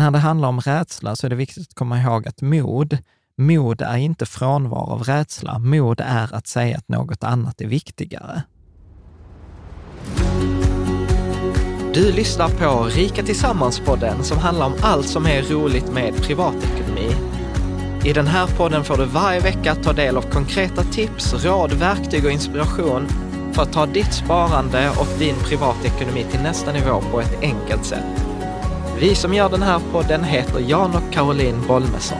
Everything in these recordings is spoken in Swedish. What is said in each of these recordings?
När det handlar om rädsla så är det viktigt att komma ihåg att mod, mod är inte frånvaro av rädsla. Mod är att säga att något annat är viktigare. Du lyssnar på Rika Tillsammans-podden som handlar om allt som är roligt med privatekonomi. I den här podden får du varje vecka ta del av konkreta tips, råd, verktyg och inspiration för att ta ditt sparande och din privatekonomi till nästa nivå på ett enkelt sätt. Vi som gör den här podden heter Jan och Caroline Bolmesson.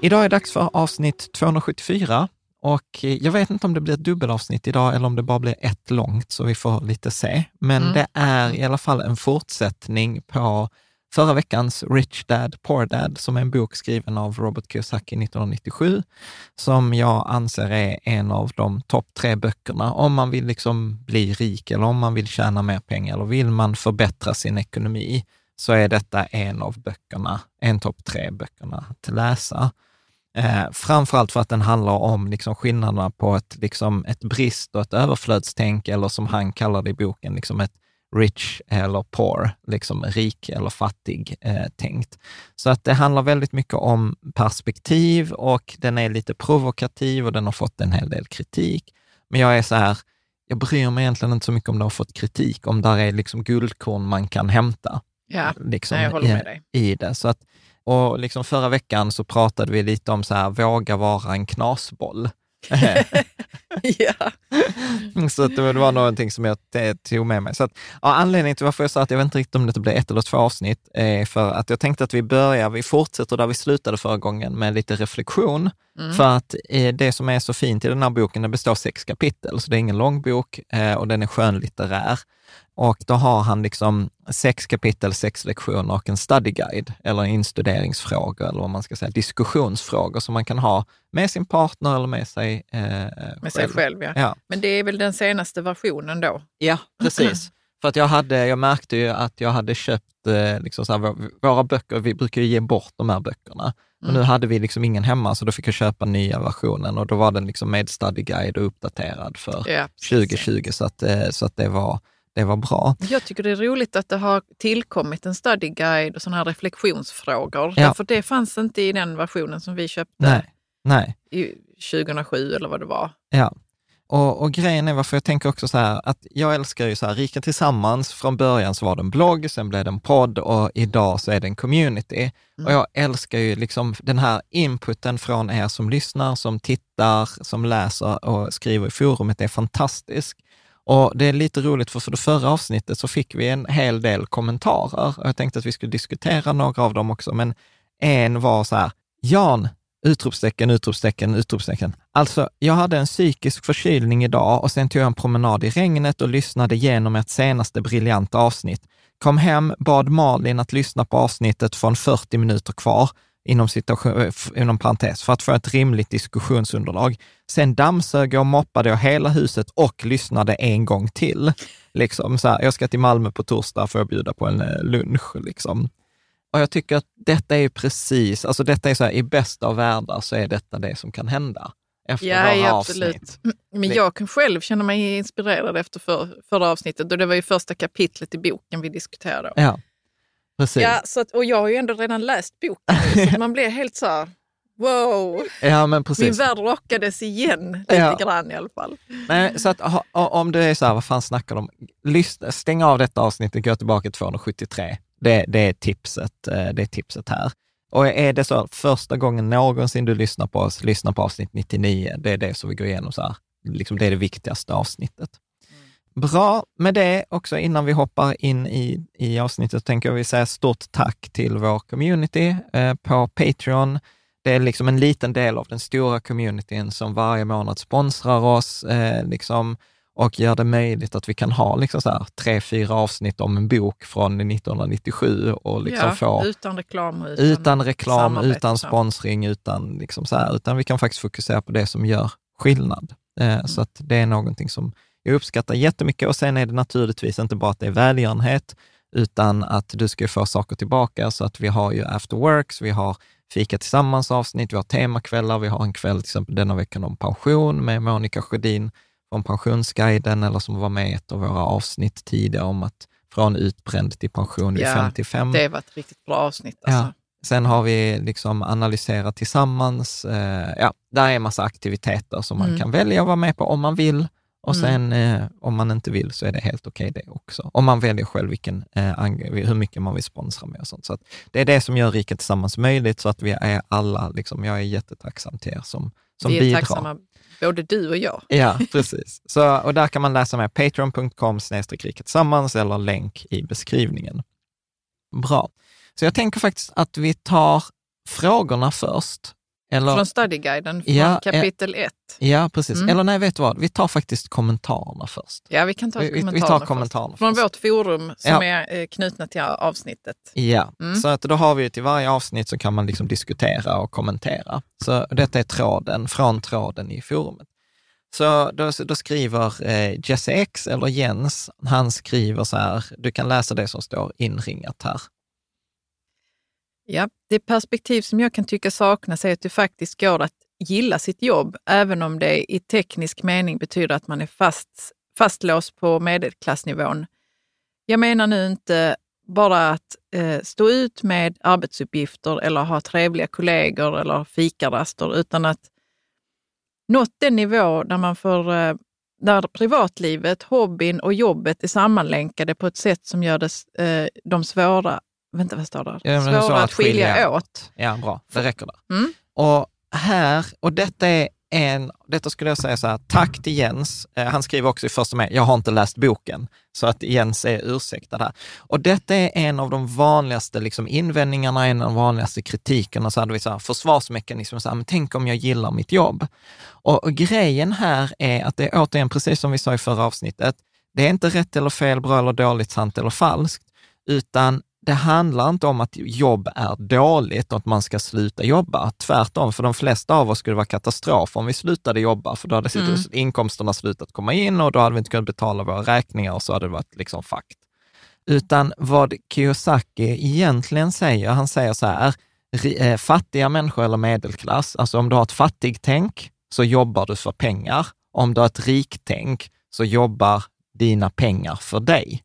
Idag är det dags för avsnitt 274 och jag vet inte om det blir ett dubbelavsnitt idag eller om det bara blir ett långt, så vi får lite se. Men Mm. det är i alla fall en fortsättning på förra veckans Rich Dad Poor Dad, som är en bok skriven av Robert Kiyosaki 1997, som jag anser är en av de topp tre böckerna om man vill liksom bli rik eller om man vill tjäna mer pengar eller vill man förbättra sin ekonomi, så är detta en av böckerna, en topp tre böckerna att läsa. Eh, framförallt för att den handlar om liksom skillnaderna på ett, liksom ett brist och ett överflödstänk, eller som han kallar det i boken, liksom ett rich eller poor, liksom rik eller fattig eh, tänkt. Så att det handlar väldigt mycket om perspektiv och den är lite provokativ och den har fått en hel del kritik. Men jag är så här, jag bryr mig egentligen inte så mycket om det har fått kritik, om där är liksom guldkorn man kan hämta Ja, liksom, jag håller i, med dig. i det. Så att, och liksom förra veckan så pratade vi lite om så här, våga vara en knasboll. ja. så att det var- någonting som jag tog med mig. Så att, ja, anledningen till varför jag sa att jag vet inte riktigt om det blir ett eller två avsnitt, är för att jag tänkte att vi börjar, vi fortsätter där vi slutade förra gången med lite reflektion. Mm. För att eh, det som är så fint i den här boken, den består av sex kapitel, så det är ingen lång bok eh, och den är skönlitterär. Och då har han liksom sex kapitel, sex lektioner och en study guide, eller instuderingsfrågor, eller vad man ska säga, diskussionsfrågor som man kan ha med sin partner eller med sig eh, Med sig själv, ja. Ja. Men det är väl den senaste versionen då? Ja, precis. För att jag, hade, jag märkte ju att jag hade köpt eh, liksom så här, vå- våra böcker, vi brukar ju ge bort de här böckerna. Och nu hade vi liksom ingen hemma, så då fick jag köpa nya versionen och då var den liksom med study guide och uppdaterad för Ja, precis. 2020, så att, eh, så att det, var, det var bra. Jag tycker det är roligt att det har tillkommit en study guide och sådana här reflektionsfrågor. Ja. För det fanns inte i den versionen som vi köpte Nej, nej. i 2007 eller vad det var. Ja. Och, och grejen är varför jag tänker också så här, att jag älskar ju så här, Rika Tillsammans, från början så var det en blogg, sen blev det en podd och idag så är det en community. Och jag älskar ju liksom den här inputen från er som lyssnar, som tittar, som läser och skriver i forumet, det är fantastisk. Och det är lite roligt, för för det förra avsnittet så fick vi en hel del kommentarer och jag tänkte att vi skulle diskutera några av dem också, men en var så här, Jan, utropstecken, utropstecken, utropstecken. Alltså, jag hade en psykisk förkylning idag och sen tog jag en promenad i regnet och lyssnade igenom ert senaste briljanta avsnitt. Kom hem, bad Malin att lyssna på avsnittet från 40 minuter kvar, inom, situation, inom parentes, för att få ett rimligt diskussionsunderlag. Sen dammsög jag och moppade jag hela huset och lyssnade en gång till. Liksom så här, jag ska till Malmö på torsdag, får jag bjuda på en eh, lunch. Liksom. Och jag tycker att detta är precis, alltså detta är så här, i bästa av världar så är detta det som kan hända efter Ja, våra ja, absolut. avsnitt. Men jag kan själv känna mig inspirerad efter för, förra avsnittet och det var ju första kapitlet i boken vi diskuterade. Ja, precis. Ja, så att, och jag har ju ändå redan läst boken så man blir helt så här, Wow! Ja, men Min precis. värld rockades igen, lite Ja. grann i alla fall. Nej, så att om du är så här, vad fan snackar de om? Lyssna, stäng av detta avsnittet, gå tillbaka till 273. Det, det, är tipset, eh, det är tipset här. Och är det så första gången någonsin du lyssnar på oss, lyssna på avsnitt 99. Det är det som vi går igenom så här. Liksom det är det viktigaste avsnittet. Bra med det också innan vi hoppar in i, i avsnittet tänker jag vi säga stort tack till vår community eh, på Patreon. Det är liksom en liten del av den stora communityn som varje månad sponsrar oss eh, liksom, och gör det möjligt att vi kan ha liksom så här, tre, fyra avsnitt om en bok från 1997 och liksom ja, få utan reklam utan, utan reklam, utan sponsring, utan, liksom så här, utan vi kan faktiskt fokusera på det som gör skillnad. Eh, Mm. Så att det är någonting som jag uppskattar jättemycket och sen är det naturligtvis inte bara att det är välgörenhet, utan att du ska få saker tillbaka. Så att vi har ju after works, vi har fika tillsammans avsnitt, vi har temakvällar, vi har en kväll till exempel denna veckan om pension med Monica Sjödin från Pensionsguiden, eller som var med i ett av våra avsnitt tidigare om att från utbränd till pension vid Ja, 55. Det var ett riktigt bra avsnitt. Alltså. Ja. Sen har vi liksom analyserat tillsammans. Eh, ja, där är en massa aktiviteter som man Mm. kan välja att vara med på om man vill. Och Mm. sen eh, om man inte vill så är det helt okej det också. Om man väljer själv vilken, eh, hur mycket man vill sponsra med och sånt. Så det är det som gör Rika Tillsammans möjligt, så att vi är alla, liksom, jag är jättetacksam till er som, som Vi är bidrar. tacksamma, både du och jag. Ja, precis. Så, och där kan man läsa mer, patreon.com tillsammans eller länk i beskrivningen. Bra. Så jag tänker faktiskt att vi tar frågorna först. Eller, Från Studyguiden, från Ja, kapitel 1. ja, precis. Mm. Eller nej, vet du vad? Vi tar faktiskt kommentarerna först. Ja, vi kan ta Vi- vi- vi tar kommentarerna, kommentarerna först. Från vårt forum som Ja. är eh, knutna till avsnittet. Ja, Mm. så att då har vi till varje avsnitt så kan man liksom diskutera och kommentera. Så detta är tråden, från tråden i forumet. Så då, då skriver eh, Jesse X, eller Jens, han skriver så här, du kan läsa det som står inringat här. Ja, det perspektiv som jag kan tycka saknas är att det faktiskt går att gilla sitt jobb, även om det i teknisk mening betyder att man är fast, fastlåst på medelklassnivån. Jag menar nu inte bara att eh, stå ut med arbetsuppgifter eller ha trevliga kollegor eller fikaraster, utan att nått den nivå där man får eh, där privatlivet, hobbyn och jobbet är sammanlänkade på ett sätt som gör det, eh, de svåra, vänta vad står det? Ja, svåra att skilja åt. Ja, bra, det räcker där. Mm. Och här, och detta är en, detta skulle jag säga så här, tack till Jens. Eh, han skriver också i första med, jag har inte läst boken, så att Jens är ursäktad här. Och detta är en av de vanligaste liksom, invändningarna, en av de vanligaste kritikerna, så hade vi så här, försvarsmekanismer, så här, men tänk om jag gillar mitt jobb. Och, och grejen här är att det är återigen, precis som vi sa i förra avsnittet, det är inte rätt eller fel, bra eller dåligt, sant eller falskt, utan det handlar inte om att jobb är dåligt och att man ska sluta jobba. Tvärtom, för de flesta av oss skulle det vara katastrof om vi slutade jobba, för då hade Mm. inkomsterna slutat komma in och då hade vi inte kunnat betala våra räkningar och så hade det varit liksom fakt. Utan vad Kiyosaki egentligen säger, han säger så här, eh, fattiga människor eller medelklass, alltså om du har ett fattigtänk så jobbar du för pengar. Om du har ett riktänk så jobbar dina pengar för dig.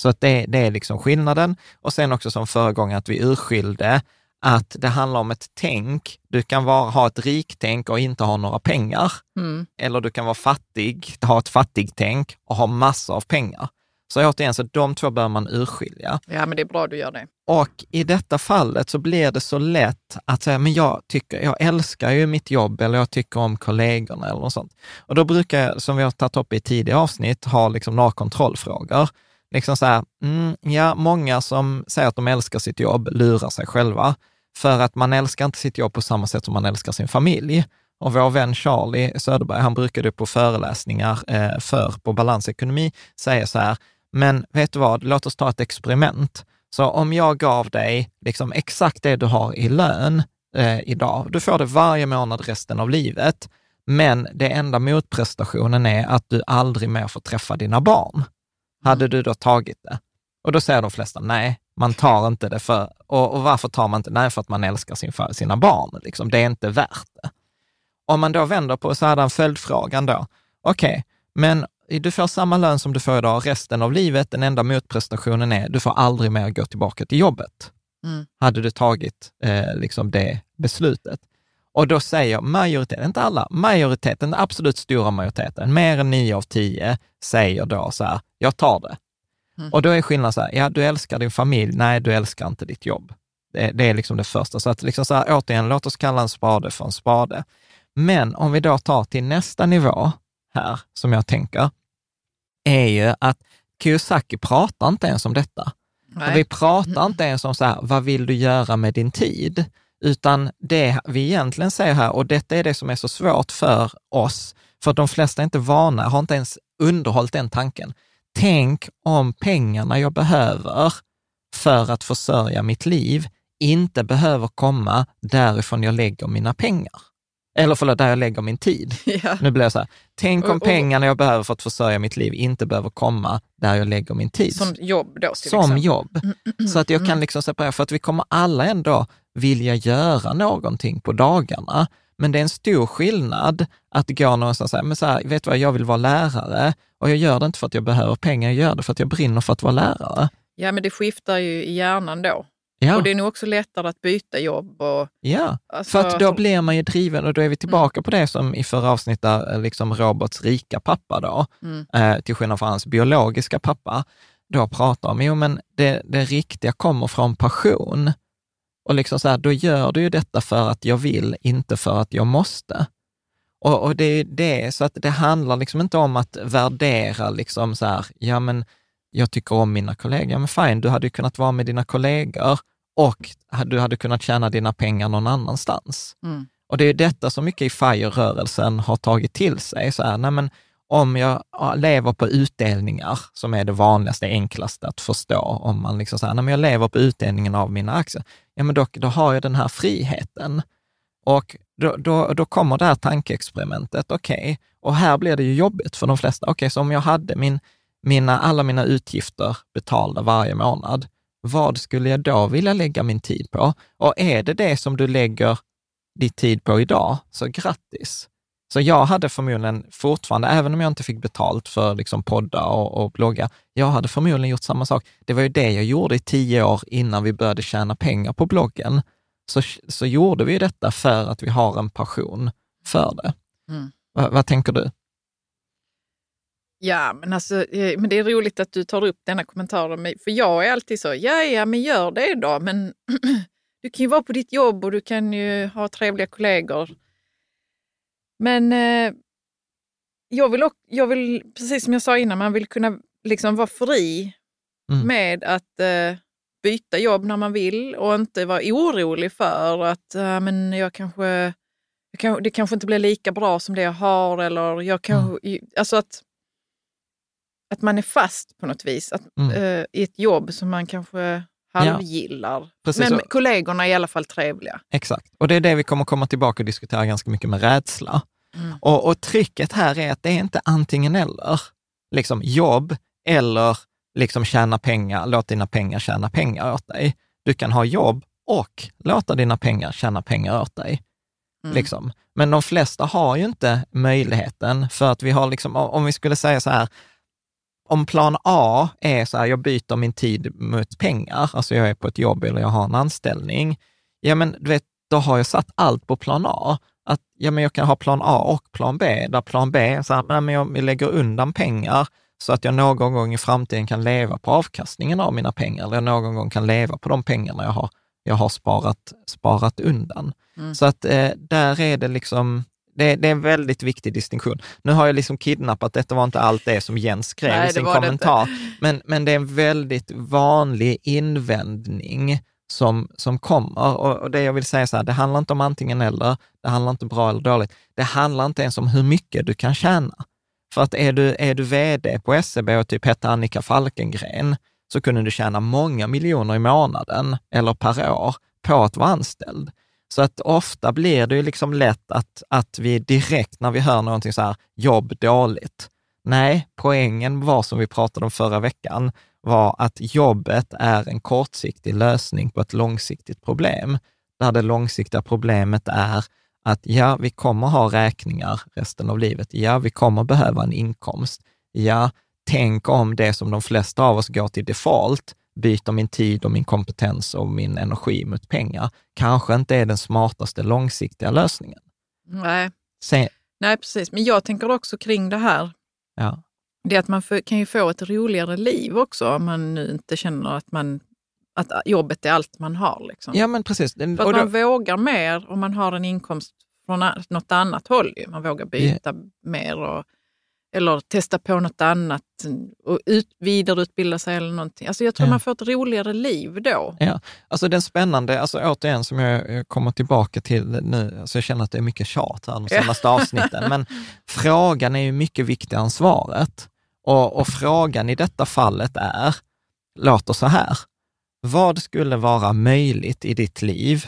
Så att det, det är liksom skillnaden. Och sen också som föregångare att vi urskilde att det handlar om ett tänk. Du kan vara, ha ett riktänk och inte ha några pengar. Mm. Eller du kan vara fattig, ha ett fattigtänk och ha massor av pengar. Så återigen, så de två bör man urskilja. Ja, men det är bra du gör det. Och i detta fallet så blir det så lätt att säga, men jag tycker, jag älskar ju mitt jobb eller jag tycker om kollegorna eller något sånt. Och då brukar jag, som vi har tagit upp i tidigare avsnitt, ha liksom några kontrollfrågor. Liksom så här, mm, ja, många som säger att de älskar sitt jobb lurar sig själva. För att man älskar inte sitt jobb på samma sätt som man älskar sin familj. Och vår vän Charlie Söderberg, han brukade på föreläsningar eh, för på balansekonomi säga så här, men vet du vad, låt oss ta ett experiment. Så om jag gav dig liksom exakt det du har i lön eh, idag, du får det varje månad resten av livet, men det enda motprestationen är att du aldrig mer får träffa dina barn. Hade du då tagit det? Och då säger de flesta nej, man tar inte det för, och, och varför tar man inte? Nej, för att man älskar sin, sina barn. Liksom. Det är inte värt det. Om man då vänder på så hade han följdfrågan då, okej, men du får samma lön som du får idag resten av livet, den enda motprestationen är du får aldrig mer gå tillbaka till jobbet. Mm. Hade du tagit eh, liksom det beslutet? Och då säger majoriteten, inte alla, majoriteten, den absolut stora majoriteten, mer än nio av tio, säger då så här, jag tar det. Mm. Och då är skillnaden så här, ja, du älskar din familj, nej, du älskar inte ditt jobb. Det, det är liksom det första. Så att liksom så här, återigen, låt oss kalla en spade för en spade. Men om vi då tar till nästa nivå här, som jag tänker, är ju att Kiyosaki pratar inte ens om detta. vi pratar inte ens om så här, vad vill du göra med din tid? Utan det vi egentligen säger här, och detta är det som är så svårt för oss, för de flesta är inte vana, har inte ens underhållit den tanken. Tänk om pengarna jag behöver för att försörja mitt liv inte behöver komma därifrån jag lägger mina pengar. Eller förlåt, där jag lägger min tid. Ja. Nu blir jag så här, tänk om och, och, pengarna jag behöver för att försörja mitt liv inte behöver komma där jag lägger min tid. Som jobb då? Som exempel. jobb. Så att jag kan liksom separera, för att vi kommer alla ändå vilja göra någonting på dagarna. Men det är en stor skillnad att gå någonstans och säga, men så här, vet du vad, jag vill vara lärare och jag gör det inte för att jag behöver pengar, jag gör det för att jag brinner för att vara lärare. Ja, men det skiftar ju i hjärnan då. Ja. Och det är nog också lättare att byta jobb. Och, ja, alltså, för att då blir man ju driven och då är vi tillbaka mm. på det som i förra avsnittet, eh, liksom Roberts rika pappa då, mm. eh, till skillnad från hans biologiska pappa, då pratar om, jo men det, det riktiga kommer från passion. Och liksom så här, då gör du ju detta för att jag vill, inte för att jag måste. Och, och det är det, så att det handlar liksom inte om att värdera liksom så här, ja men jag tycker om mina kollegor, ja men fine, du hade ju kunnat vara med dina kollegor och du hade kunnat tjäna dina pengar någon annanstans. Mm. Och det är detta som mycket i FIRE-rörelsen har tagit till sig. Så här, nej men, om jag lever på utdelningar, som är det vanligaste, enklaste att förstå, om man liksom säger, nej men jag lever på utdelningen av mina aktier, ja men då, då har jag den här friheten. Och då, då, då kommer det här tankeexperimentet, okej, okay, och här blir det ju jobbigt för de flesta. Okej, okay, så om jag hade min, mina, alla mina utgifter betalda varje månad, vad skulle jag då vilja lägga min tid på? Och är det det som du lägger din tid på idag, så grattis. Så jag hade förmodligen fortfarande, även om jag inte fick betalt för liksom podda och, och blogga, jag hade förmodligen gjort samma sak. Det var ju det jag gjorde i tio år innan vi började tjäna pengar på bloggen. Så, så gjorde vi detta för att vi har en passion för det. Mm. Va, vad tänker du? Ja, men, alltså, eh, men det är roligt att du tar upp denna kommentar. För jag är alltid så, ja, ja, men gör det då. Men du kan ju vara på ditt jobb och du kan ju ha trevliga kollegor. Men eh, jag, vill också, jag vill, precis som jag sa innan, man vill kunna liksom vara fri mm. med att eh, byta jobb när man vill och inte vara orolig för att äh, men jag kanske, jag kan, det kanske inte blir lika bra som det jag har. Eller jag kanske, mm. Alltså att att man är fast på något vis att, mm. eh, i ett jobb som man kanske halvgillar. Ja, Men så. kollegorna är i alla fall trevliga. Exakt, och det är det vi kommer komma tillbaka och diskutera ganska mycket med rädsla. Mm. Och, och tricket här är att det är inte antingen eller, liksom jobb eller liksom tjäna pengar, låt dina pengar tjäna pengar åt dig. Du kan ha jobb och låta dina pengar tjäna pengar åt dig. Mm. Liksom. Men de flesta har ju inte möjligheten, för att vi har liksom, om vi skulle säga så här, om plan A är så här, jag byter min tid mot pengar, alltså jag är på ett jobb eller jag har en anställning, ja men du vet, då har jag satt allt på plan A. Att ja, men jag kan ha plan A och plan B, där plan B är så här, men jag lägger undan pengar så att jag någon gång i framtiden kan leva på avkastningen av mina pengar, eller jag någon gång kan leva på de pengarna jag har, jag har sparat, sparat undan. Mm. Så att eh, där är det liksom, det, det, är en väldigt viktig distinktion. Nu har jag liksom kidnappat, detta var inte allt det som Jens skrev Nej, i sin kommentar, men, men det är en väldigt vanlig invändning som, som kommer. Och, och, det jag vill säga så här, det handlar inte om antingen eller, det handlar inte bra eller dåligt. Det handlar inte ens om hur mycket du kan tjäna. För att är du, är du vd på SEB och typ hette Annika Falkengren, så kunde du tjäna många miljoner i månaden eller per år på att vara anställd. Så att ofta blir det ju liksom lätt att, att vi direkt när vi hör någonting så här, jobb dåligt. Nej, poängen var som vi pratade om förra veckan, var att jobbet är en kortsiktig lösning på ett långsiktigt problem. Där det långsiktiga problemet är att ja, vi kommer ha räkningar resten av livet. Ja, vi kommer behöva en inkomst. Ja, tänk om det som de flesta av oss går till default, byter min tid och min kompetens och min energi mot pengar, kanske inte är den smartaste långsiktiga lösningen. Nej. Sen, Nej, precis. Men jag tänker också kring det här, ja. det att man kan ju få ett roligare liv också om man nu inte känner att, man, att jobbet är allt man har. Liksom. ja, men precis. För att Och då- man vågar mer om man har en inkomst från något annat håll. Ju. Man vågar byta mer och, eller testa på något annat och ut, vidareutbilda sig eller någonting. Alltså jag tror Ja. man får ett roligare liv då. Ja, alltså den spännande, alltså återigen som jag kommer tillbaka till nu, alltså jag känner att det är mycket tjat här de senaste avsnitten, men frågan är ju mycket viktigare än svaret. Och, och frågan i detta fallet är, låter så här, vad skulle vara möjligt i ditt liv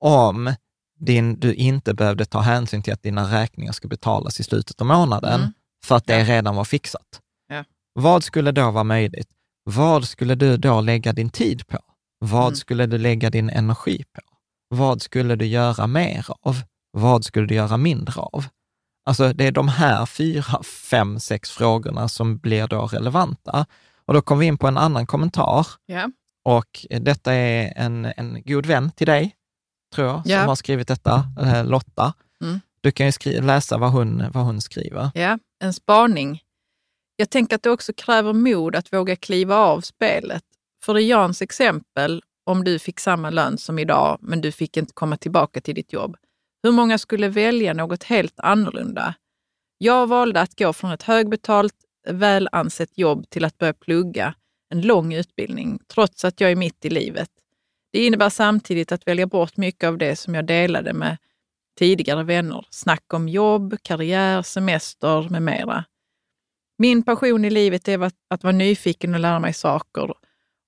om din, du inte behövde ta hänsyn till att dina räkningar ska betalas i slutet av månaden, Mm. För att det redan var fixat? Ja. Vad skulle då vara möjligt? Vad skulle du då lägga din tid på? Vad Mm. skulle du lägga din energi på? Vad skulle du göra mer av? Vad skulle du göra mindre av? Alltså det är de här fyra, fem, sex frågorna som blir då relevanta. Och då kommer vi in på en annan kommentar Ja. och detta är en, en god vän till dig, tror jag, Ja. som har skrivit detta, eh, Lotta. Mm. Du kan ju skri- läsa vad hon, vad hon skriver. Ja, en spaning. Jag tänker att det också kräver mod att våga kliva av spelet. För i Jans exempel, om du fick samma lön som idag, men du fick inte komma tillbaka till ditt jobb. Hur många skulle välja något helt annorlunda? Jag valde att gå från ett högbetalt, väl ansett jobb till att börja plugga en lång utbildning, trots att jag är mitt i livet. Det innebär samtidigt att välja bort mycket av det som jag delade med tidigare vänner. Snack om jobb, karriär, semester med mera. Min passion i livet är att, vara nyfiken och lära mig saker.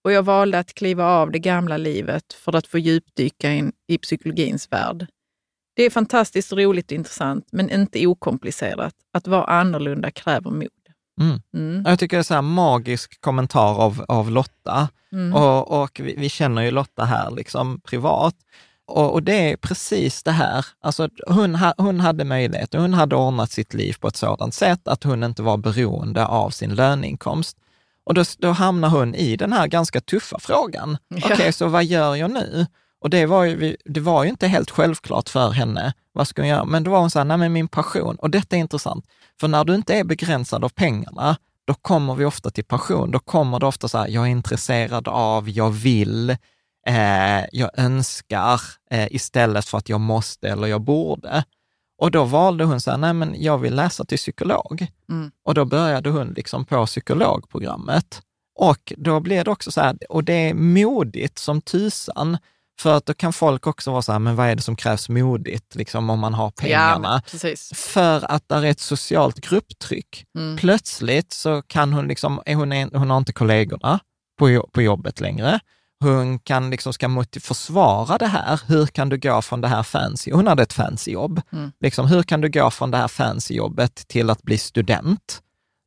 Och jag valde att kliva av det gamla livet för att få djupdyka in i psykologins värld. Det är fantastiskt roligt och intressant, men inte okomplicerat. Att vara annorlunda kräver mod. Mm. Mm. Jag tycker det är så här magisk kommentar av, av Lotta. Mm. Och, och vi, vi känner ju Lotta här liksom privat. Och, och det är precis det här. Alltså, hon, ha, hon hade möjlighet, hon hade ordnat sitt liv på ett sådant sätt att hon inte var beroende av sin löneinkomst. Och då, då hamnar hon i den här ganska tuffa frågan. Ja. Okej, så vad gör jag nu? Och det var, ju, det var ju inte helt självklart för henne. Vad ska hon göra? Men då var hon så här, nej men min passion. Och detta är intressant. För när du inte är begränsad av pengarna, då kommer vi ofta till passion. Då kommer det ofta så här, jag är intresserad av, jag vill, eh, jag önskar, eh, istället för att jag måste eller jag borde. Och då valde hon så här, nej men jag vill läsa till psykolog. Mm. Och då började hon liksom på psykologprogrammet. Och då blir det också så här, och det är modigt som tusan, för att då kan folk också vara så här, men vad är det som krävs modigt, liksom om man har Ja, pengarna? precis. För att där är ett socialt grupptryck. Mm. Plötsligt så kan hon liksom, är hon, en, hon har inte kollegorna på, på jobbet längre. Hon kan liksom, ska försvara det här. Hur kan du gå från det här fancy, hon hade ett fancy jobb. Mm. Liksom, hur kan du gå från det här fancy jobbet till att bli student?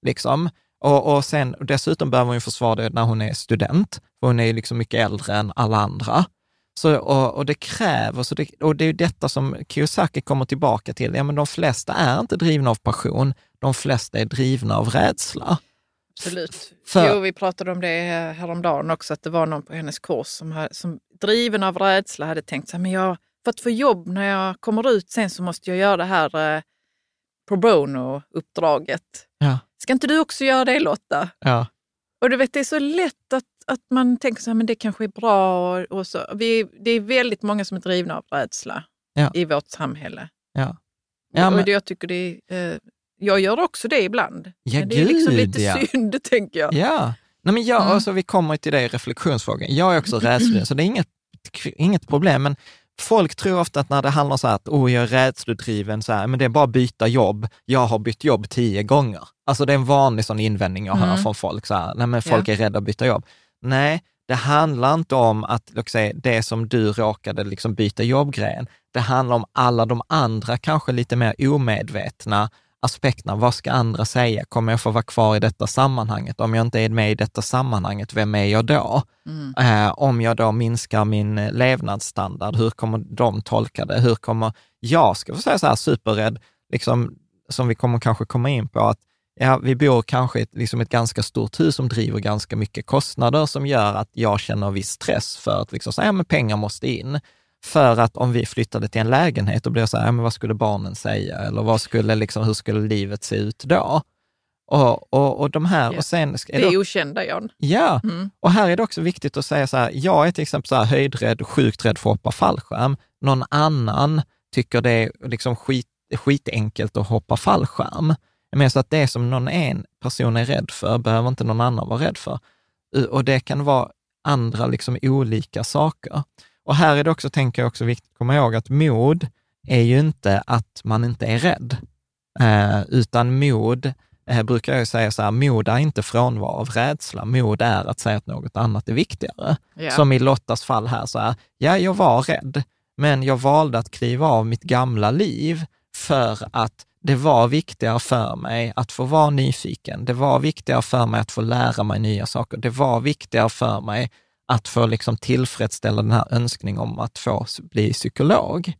Liksom. Och, och sen, dessutom behöver hon försvara det när hon är student, för hon är ju liksom mycket äldre än alla andra. Så, och, och det kräver, så det, och det är detta som Kiyosaki kommer tillbaka till, ja men de flesta är inte drivna av passion, de flesta är drivna av rädsla. Absolut. För- Jo, vi pratade om det häromdagen också, att det var någon på hennes kurs som, ha- som driven av rädsla hade tänkt så här, men jag, för att få jobb när jag kommer ut sen så måste jag göra det här eh, pro bono-uppdraget. Ja, Ska inte du också göra det Lotta? ja, Och du vet, det är så lätt att, att man tänker så här, men det kanske är bra. Och, och så. Vi, det är väldigt många som är drivna av rädsla Ja. i vårt samhälle. ja. Ja, men- och det, jag tycker det är, eh, jag gör också det ibland. Ja, men det är liksom lite ja. synd, tänker jag. Ja, Nej, men jag, Mm. alltså, vi kommer till det i reflektionsfrågan. Jag är också rädslig, så det är inget, inget problem. Men folk tror ofta att när det handlar om så här att oh, jag är rädslodriven, så här, men det är bara att byta jobb. Jag har bytt jobb tio gånger. Alltså det är en vanlig sån invändning jag hör Mm. från folk. Så här, Nej, men folk Ja. är rädda att byta jobb. Nej, det handlar inte om att säga, det som du råkade liksom byta jobbgrejen. Det handlar om alla de andra, kanske lite mer omedvetna aspekterna. Vad ska andra säga? Kommer jag få vara kvar i detta sammanhanget? Om jag inte är med i detta sammanhanget, vem är jag då? Mm. Eh, om jag då minskar min eh, levnadsstandard, hur kommer de tolka det? Hur kommer jag, ska få säga så här superrädd, liksom, som vi kommer kanske komma in på, att ja, vi bor kanske i ett, liksom ett ganska stort hus som driver ganska mycket kostnader som gör att jag känner viss stress för att liksom, så, ja, men pengar måste in. För att om vi flyttade till en lägenhet, då blir det så här, ja, men vad skulle barnen säga? Eller vad skulle, liksom, hur skulle livet se ut då? Och, och, och de här, Ja. och sen... Det är okända, Jan. Ja, Mm. och här är det också viktigt att säga så här, jag är till exempel så här höjdrädd, sjukt rädd för att hoppa fallskärm. Någon annan tycker det är liksom skit, skitenkelt att hoppa fallskärm. Jag menar så att det som någon en person är rädd för, behöver inte någon annan vara rädd för. Och det kan vara andra liksom olika saker. Och här är det också, tänker jag också viktigt att komma ihåg, att mod är ju inte att man inte är rädd, eh, utan mod eh, brukar jag säga så här, mod är inte frånvaro av rädsla. Mod är att säga att något annat är viktigare. Ja. Som i Lottas fall här, så här, ja, jag var rädd, men jag valde att kliva av mitt gamla liv för att det var viktigare för mig att få vara nyfiken. Det var viktigare för mig att få lära mig nya saker. Det var viktigare för mig att få liksom tillfredsställa den här önskningen om att få bli psykolog.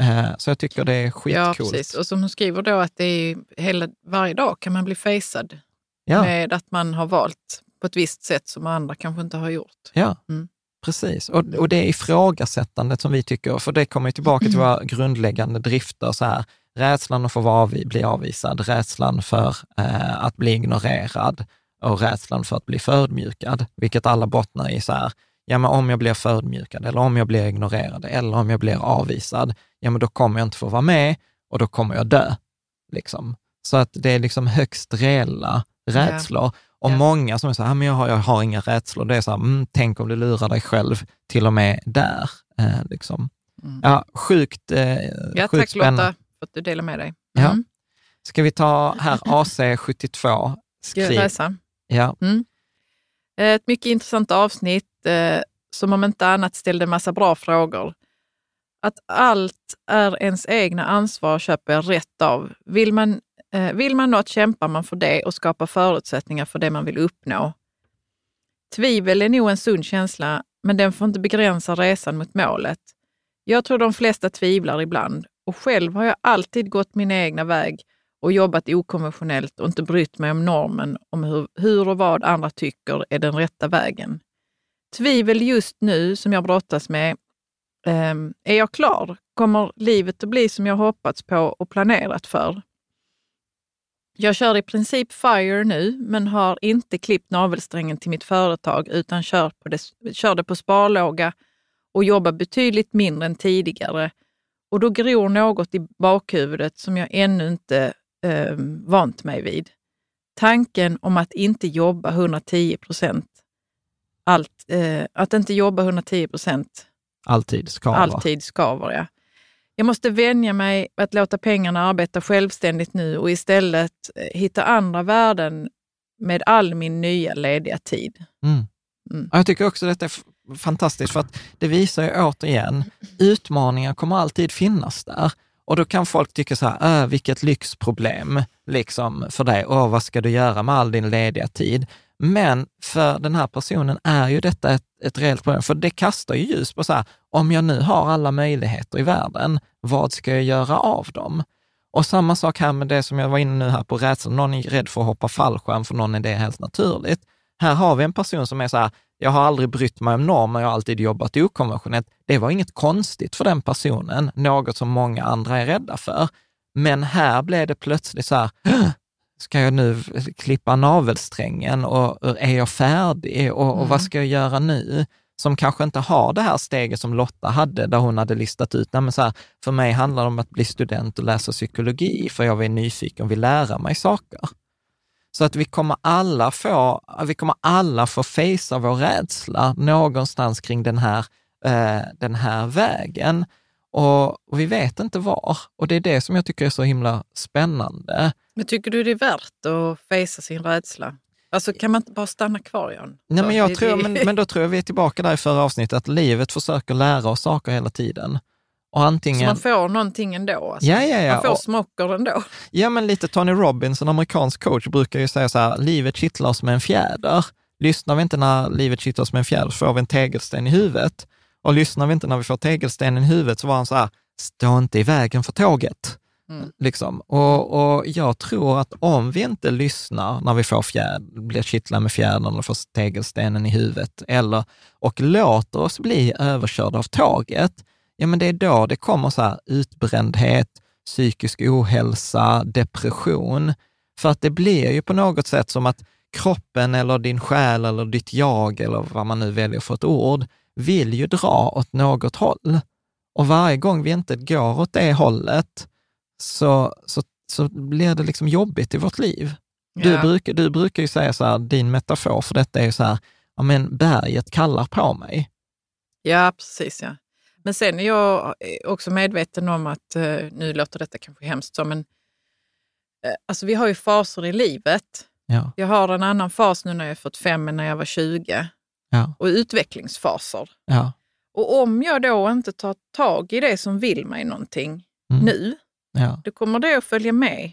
Eh, Så jag tycker det är Ja, skitcoolt. precis. Och som hon skriver då att det är hela, varje dag kan man bli facead Ja. med att man har valt på ett visst sätt som andra kanske inte har gjort. Ja, Mm. precis. Och, och det är ifrågasättandet som vi tycker, för det kommer tillbaka till våra grundläggande drifter, så här, rädslan att få avvi, bli avvisad, rädslan för eh, att bli ignorerad och rädslan för att bli förödmjukad, vilket alla bottnar i så här, ja men om jag blir förödmjukad eller om jag blir ignorerad eller om jag blir avvisad, ja men då kommer jag inte få vara med och då kommer jag dö. Liksom. Så att det är liksom högst reella rädslor. Och Ja. många som är så här, "Ah, men jag har, jag har inga rädslor, det är så här, mm, tänk om du lurar dig själv till och med där. Eh, liksom. Mm. Ja, sjukt, eh, Ja, sjukt tack spännande. Lotta för att du delar med dig. Ja. Mm. Ska vi ta här AC72? Ska jag Skriv. Ja. Mm. Eh, ett mycket intressant avsnitt eh, som om inte annat ställde en massa bra frågor. Att allt är ens egna ansvar köper jag rätt av. Vill man, eh, vill man något kämpar man för det och skapar förutsättningar för det man vill uppnå. Tvivel är nog en sund känsla, men den får inte begränsa resan mot målet. Jag tror de flesta tvivlar ibland och själv har jag alltid gått min egna väg och jobbat okonventionellt och inte brytt mig om normen om hur, hur och vad andra tycker är den rätta vägen. Tvivel just nu som jag brottas med, ehm, är jag klar? Kommer livet att bli som jag hoppats på och planerat för? Jag kör i princip FIRE nu, men har inte klippt navelsträngen till mitt företag utan kör, på det, kör det på sparlåga och jobbar betydligt mindre än tidigare. Och då gror något i bakhuvudet som jag ännu inte eh, vant mig vid. Tanken om att inte jobba 110 procent, eh, att inte jobba 110 procent alltid ska vara. alltid skaver. Ja. Jag måste vänja mig att låta pengarna arbeta självständigt nu och istället eh, hitta andra värden med all min nya lediga tid. Mm. Mm. Jag tycker också att det är fantastiskt, för att det visar ju återigen, utmaningar kommer alltid finnas där. Och då kan folk tycka så här, äh, vilket lyxproblem liksom för dig. Åh, vad ska du göra med all din lediga tid? Men för den här personen är ju detta ett, ett reellt problem, för det kastar ju ljus på så här, om jag nu har alla möjligheter i världen, vad ska jag göra av dem? Och samma sak här med det som jag var inne nu här på rädslan, någon är rädd för att hoppa fallskärm, för någon är det helt naturligt. Här har vi en person som är så här, jag har aldrig brytt mig om normer, jag har alltid jobbat okonventionellt. Det var inget konstigt för den personen, något som många andra är rädda för. Men här blev det plötsligt så här, "Åh, ska jag nu klippa navelsträngen och är jag färdig och, och vad ska jag göra nu? Som kanske inte har det här steget som Lotta hade, där hon hade listat ut, nej men så här, för mig handlar det om att bli student och läsa psykologi, för jag är nyfiken och vill lära mig saker. Så att vi kommer alla få, vi kommer alla få fejsa vår rädsla någonstans kring den här, eh, den här vägen. Och, och vi vet inte var. Och det är det som jag tycker är så himla spännande. Men tycker du det är värt att fejsa sin rädsla? Alltså kan man inte bara stanna kvar Jan? Nej, men, jag tror, men, men då tror jag vi är tillbaka där i förra avsnittet, att livet försöker lära oss saker hela tiden. Och Så antingen... man får någonting ändå? Alltså. Ja, ja, ja. Man får Och- smocker ändå? Ja, men lite Tony Robbins, en amerikansk coach, brukar ju säga så här, livet kittlar oss med en fjäder. Lyssnar vi inte när livet kittlar oss med en fjäder så får vi en tegelsten i huvudet. Och lyssnar vi inte när vi får tegelstenen i huvudet så var han så här, stå inte i vägen för tåget. Mm. Liksom. Och, och jag tror att om vi inte lyssnar när vi får fjär, blir kittlade med fjädern eller får tegelstenen i huvudet, eller, och låter oss bli överkörda av tåget, ja men det är då det kommer så här utbrändhet, psykisk ohälsa, depression. För att det blir ju på något sätt som att kroppen eller din själ eller ditt jag, eller vad man nu väljer för ett ord, vill ju dra åt något håll. Och varje gång vi inte går åt det hållet, så, så, så blir det liksom jobbigt i vårt liv. Du, brukar, du brukar ju säga så här, din metafor för detta är ju så här, ja men berget kallar på mig. Ja, precis. Ja. Men sen är jag också medveten om att, eh, nu låter detta kanske hemskt så, men eh, alltså vi har ju faser i livet. Ja, Jag har en annan fas nu när jag är 45 än när jag var 20 ja, och utvecklingsfaser. ja. Och om jag då inte tar tag i det som vill mig någonting Mm. nu, ja. då kommer det att följa med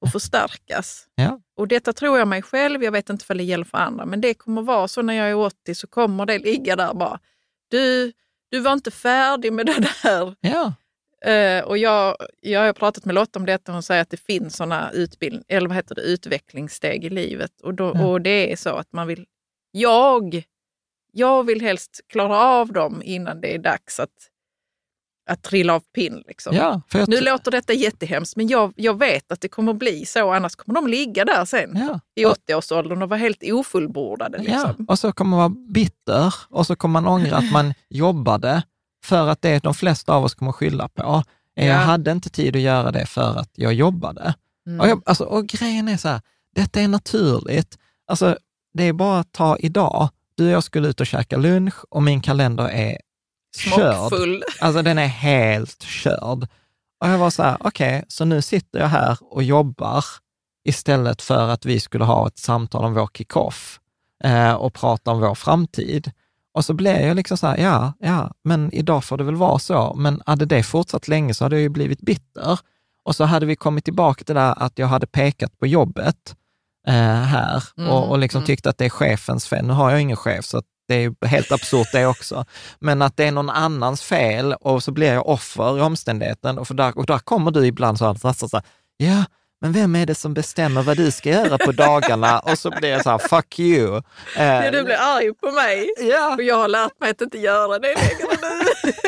och förstärkas. Ja. Och detta tror jag mig själv, jag vet inte om det gäller för andra, men det kommer vara så när jag är 80 så kommer det ligga där bara. Du, du var inte färdig med det där. ja. Eh, och jag, jag har pratat med Lotta om detta och hon säger att det finns sådana utbildning, eller vad heter det, utvecklingssteg i livet. Och, då, Ja. och det är så att man vill, jag, jag vill helst klara av dem innan det är dags att, att trilla av pinn. Liksom. ja jag Nu låter detta jättehemskt, men jag, jag vet att det kommer bli så, annars kommer de ligga där sen ja. i 80-årsåldern och vara helt ofullbordade. Ja, Liksom. och så kommer man vara bitter och så kommer man ångra att man jobbade för att det de flesta av oss kommer skylla på. är Jag Ja. hade inte tid att göra det för att jag jobbade. Mm. Och, jag, alltså, och grejen är så här, detta är naturligt. Alltså, det är bara att ta idag. Du och jag skulle ut och käka lunch och min kalender är körd. Smockfull. Alltså den är helt körd. Och jag var så här, okej, så nu sitter jag här och jobbar istället för att vi skulle ha ett samtal om vår kick-off eh, och prata om vår framtid. Och så blev jag liksom så här, ja, ja, men idag får det väl vara så. Men hade det fortsatt länge så hade jag ju blivit bitter. Och så hade vi kommit tillbaka till det där att jag hade pekat på jobbet eh, här Mm, och, och liksom mm. tyckt att det är chefens fel. Nu har jag ingen chef, så att det är helt absurt det också. Men att det är någon annans fel och så blir jag offer i omständigheten. Och, för där, och där kommer du ibland så här, så här, ja, men vem är det som bestämmer vad du ska göra på dagarna? Och så blir jag så här, fuck you. Eh, Ja, du blir arg på mig. ja, Och jag har lärt mig att inte göra det längre nu.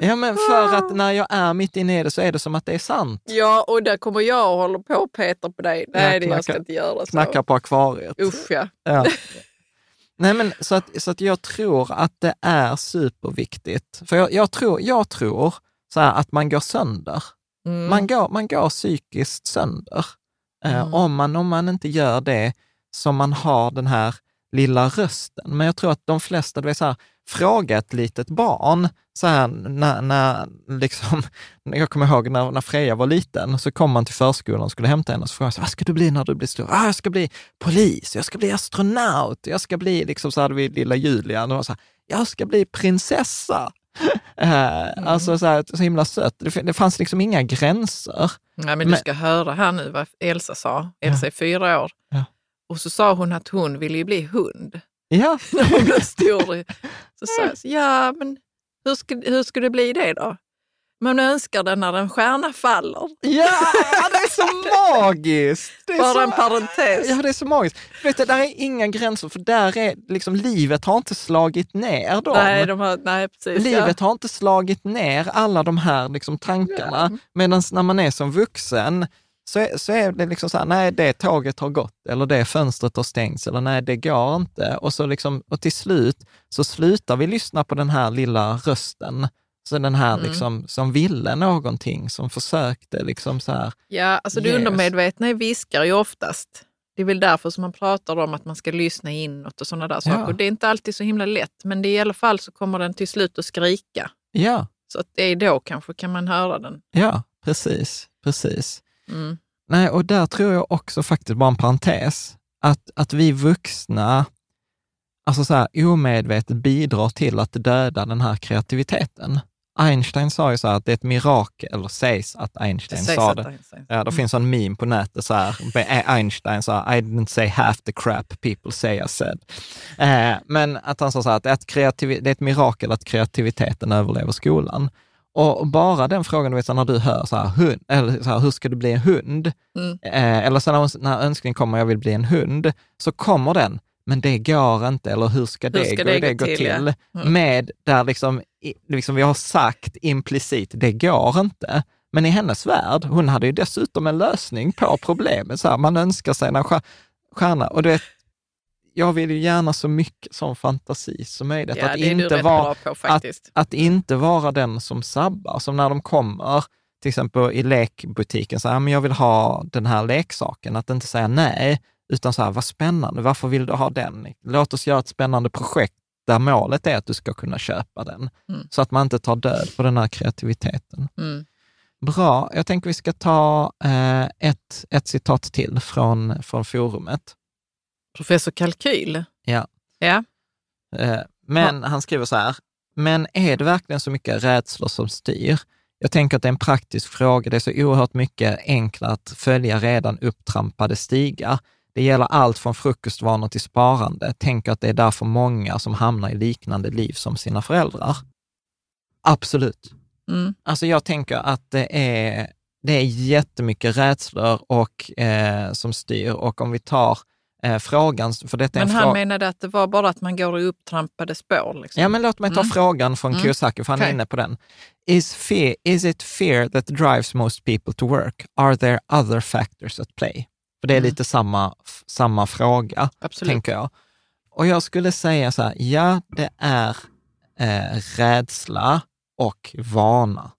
ja, men för att när jag är mitt inne i det så är det som att det är sant. Ja, och där kommer jag och håller på och petar på dig. Nej, Ja, det jag ska inte göra så. Knackar på akvariet. Usch ja. Ja. Nej, men så att, så att jag tror att det är superviktigt. För jag, jag, tror, jag tror så här att man går sönder. Mm. Man, går, man går psykiskt sönder. Eh, Mm. om, man, om man inte gör det som man har den här lilla rösten. Men jag tror att de flesta, du vet så här, fråga ett litet barn, så här, när, när liksom, jag kommer ihåg när, när Freja var liten, så kom man till förskolan och skulle hämta henne och så frågade vad ska du bli när du blir stor? Ah, jag ska bli polis, jag ska bli astronaut, jag ska bli, liksom så hade vi lilla Julia, och var så här, jag ska bli prinsessa. Eh, Alltså så, här, så himla sött. Det, det fanns liksom inga gränser. Nej, men du Men- ska höra här nu vad Elsa sa. Elsa är fyra år. Ja. Och så sa hon att hon ville bli hund Ja, när hon blev stor. Så sa jag, så, ja men hur ska, hur ska det bli det då? Man önskar det när en stjärna faller. Ja, det är så magiskt! Det är Bara så, en parentes. Ja, det är så magiskt. Vet du, där är inga gränser, för där är liksom, livet har inte slagit ner dem. Nej, de har, nej, precis. Livet har inte slagit ner alla de här liksom, tankarna. Medan när man är som vuxen så är, så är det liksom så här, nej, det tåget har gått, eller det fönstret har stängts, eller nej, det går inte. Och, så liksom, och till slut så slutar vi lyssna på den här lilla rösten, så den här Mm. liksom, som ville någonting, som försökte liksom så här, Ja, alltså det Yes. undermedvetna viskar ju oftast. Det är väl därför som man pratar om att man ska lyssna inåt och sådana där saker. Ja. Det är inte alltid så himla lätt, men det i alla fall så kommer den till slut att skrika. ja, Så att det är då kanske kan man höra den. ja, precis, precis. Mm. Nej, och där tror jag också faktiskt, bara en parentes, att, att vi vuxna, alltså så här, omedvetet bidrar till att döda den här kreativiteten. Einstein sa ju så här att det är ett mirakel, eller sägs att Det Einstein sägs sa att det. det sägs. Ja, det finns en meme på nätet så här, Einstein sa I didn't say half the crap people say I said. Eh, men att han sa så här att det kreativ- det är ett mirakel att kreativiteten överlever skolan. Och bara den frågan, du vet, när du hör så här, hund, eller så här, hur ska du bli en hund? Mm. Eh, eller så när, när önskningen kommer, jag vill bli en hund, så kommer den, men det går inte, eller hur ska det, Hur ska gå, det det gå till, ja. till? Mm. Med där liksom, liksom vi har sagt implicit, det går inte. Men i hennes värld, hon hade ju dessutom en lösning på problemet. Så här, man önskar sig en stjär- stjärna. Och du vet, jag vill ju gärna så mycket som fantasi som möjligt. Ja, att, inte bra på faktiskt. att inte vara den som sabbar. Som när de kommer, till exempel i lekbutiken, så här, men jag vill ha den här leksaken. Att inte säga nej, utan så här, vad spännande, varför vill du ha den? Låt oss göra ett spännande projekt där målet är att du ska kunna köpa den. Mm. Så att man inte tar död på den här kreativiteten. Mm. Bra, jag tänker vi ska ta eh, ett, ett citat till från, från forumet. Professor Kalkyl. Ja. Ja. Eh, Men han skriver så här, men är det verkligen så mycket rädslor som styr? Jag tänker att det är en praktisk fråga. Det är så oerhört mycket enklare att följa redan upptrampade stigar. Det gäller allt från frukostvanor till sparande. Tänker att det är därför många som hamnar i liknande liv som sina föräldrar. Absolut. Mm. Alltså jag tänker att det är, det är jättemycket rädslor och, eh, som styr och om vi tar eh, frågan, för detta är Men en han menade att det var bara att man går i upptrampade spår. Liksom. Ja, men låt mig ta Mm. frågan från Mm. Kiyosaki, för han är Okej. inne på den. Is, fear, is it fear that drives most people to work? Are there other factors at play? För det är Mm. lite samma, samma fråga, Absolut. tänker jag. Och jag skulle säga så här, ja, det är eh, rädsla och vana.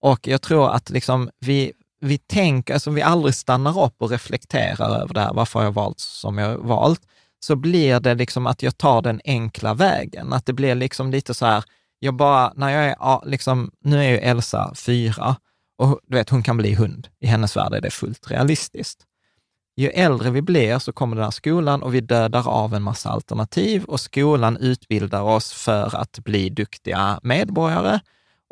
Och jag tror att liksom vi, vi tänker, alltså vi aldrig stannar upp och reflekterar över det här, varför har jag valt som jag har valt? Så blir det liksom att jag tar den enkla vägen. Att det blir liksom lite så här, jag bara, när jag är, liksom, nu är ju Elsa fyra och du vet, hon kan bli hund. I hennes värld är det fullt realistiskt. Ju äldre vi blir så kommer den här skolan och vi dödar av en massa alternativ och skolan utbildar oss för att bli duktiga medborgare.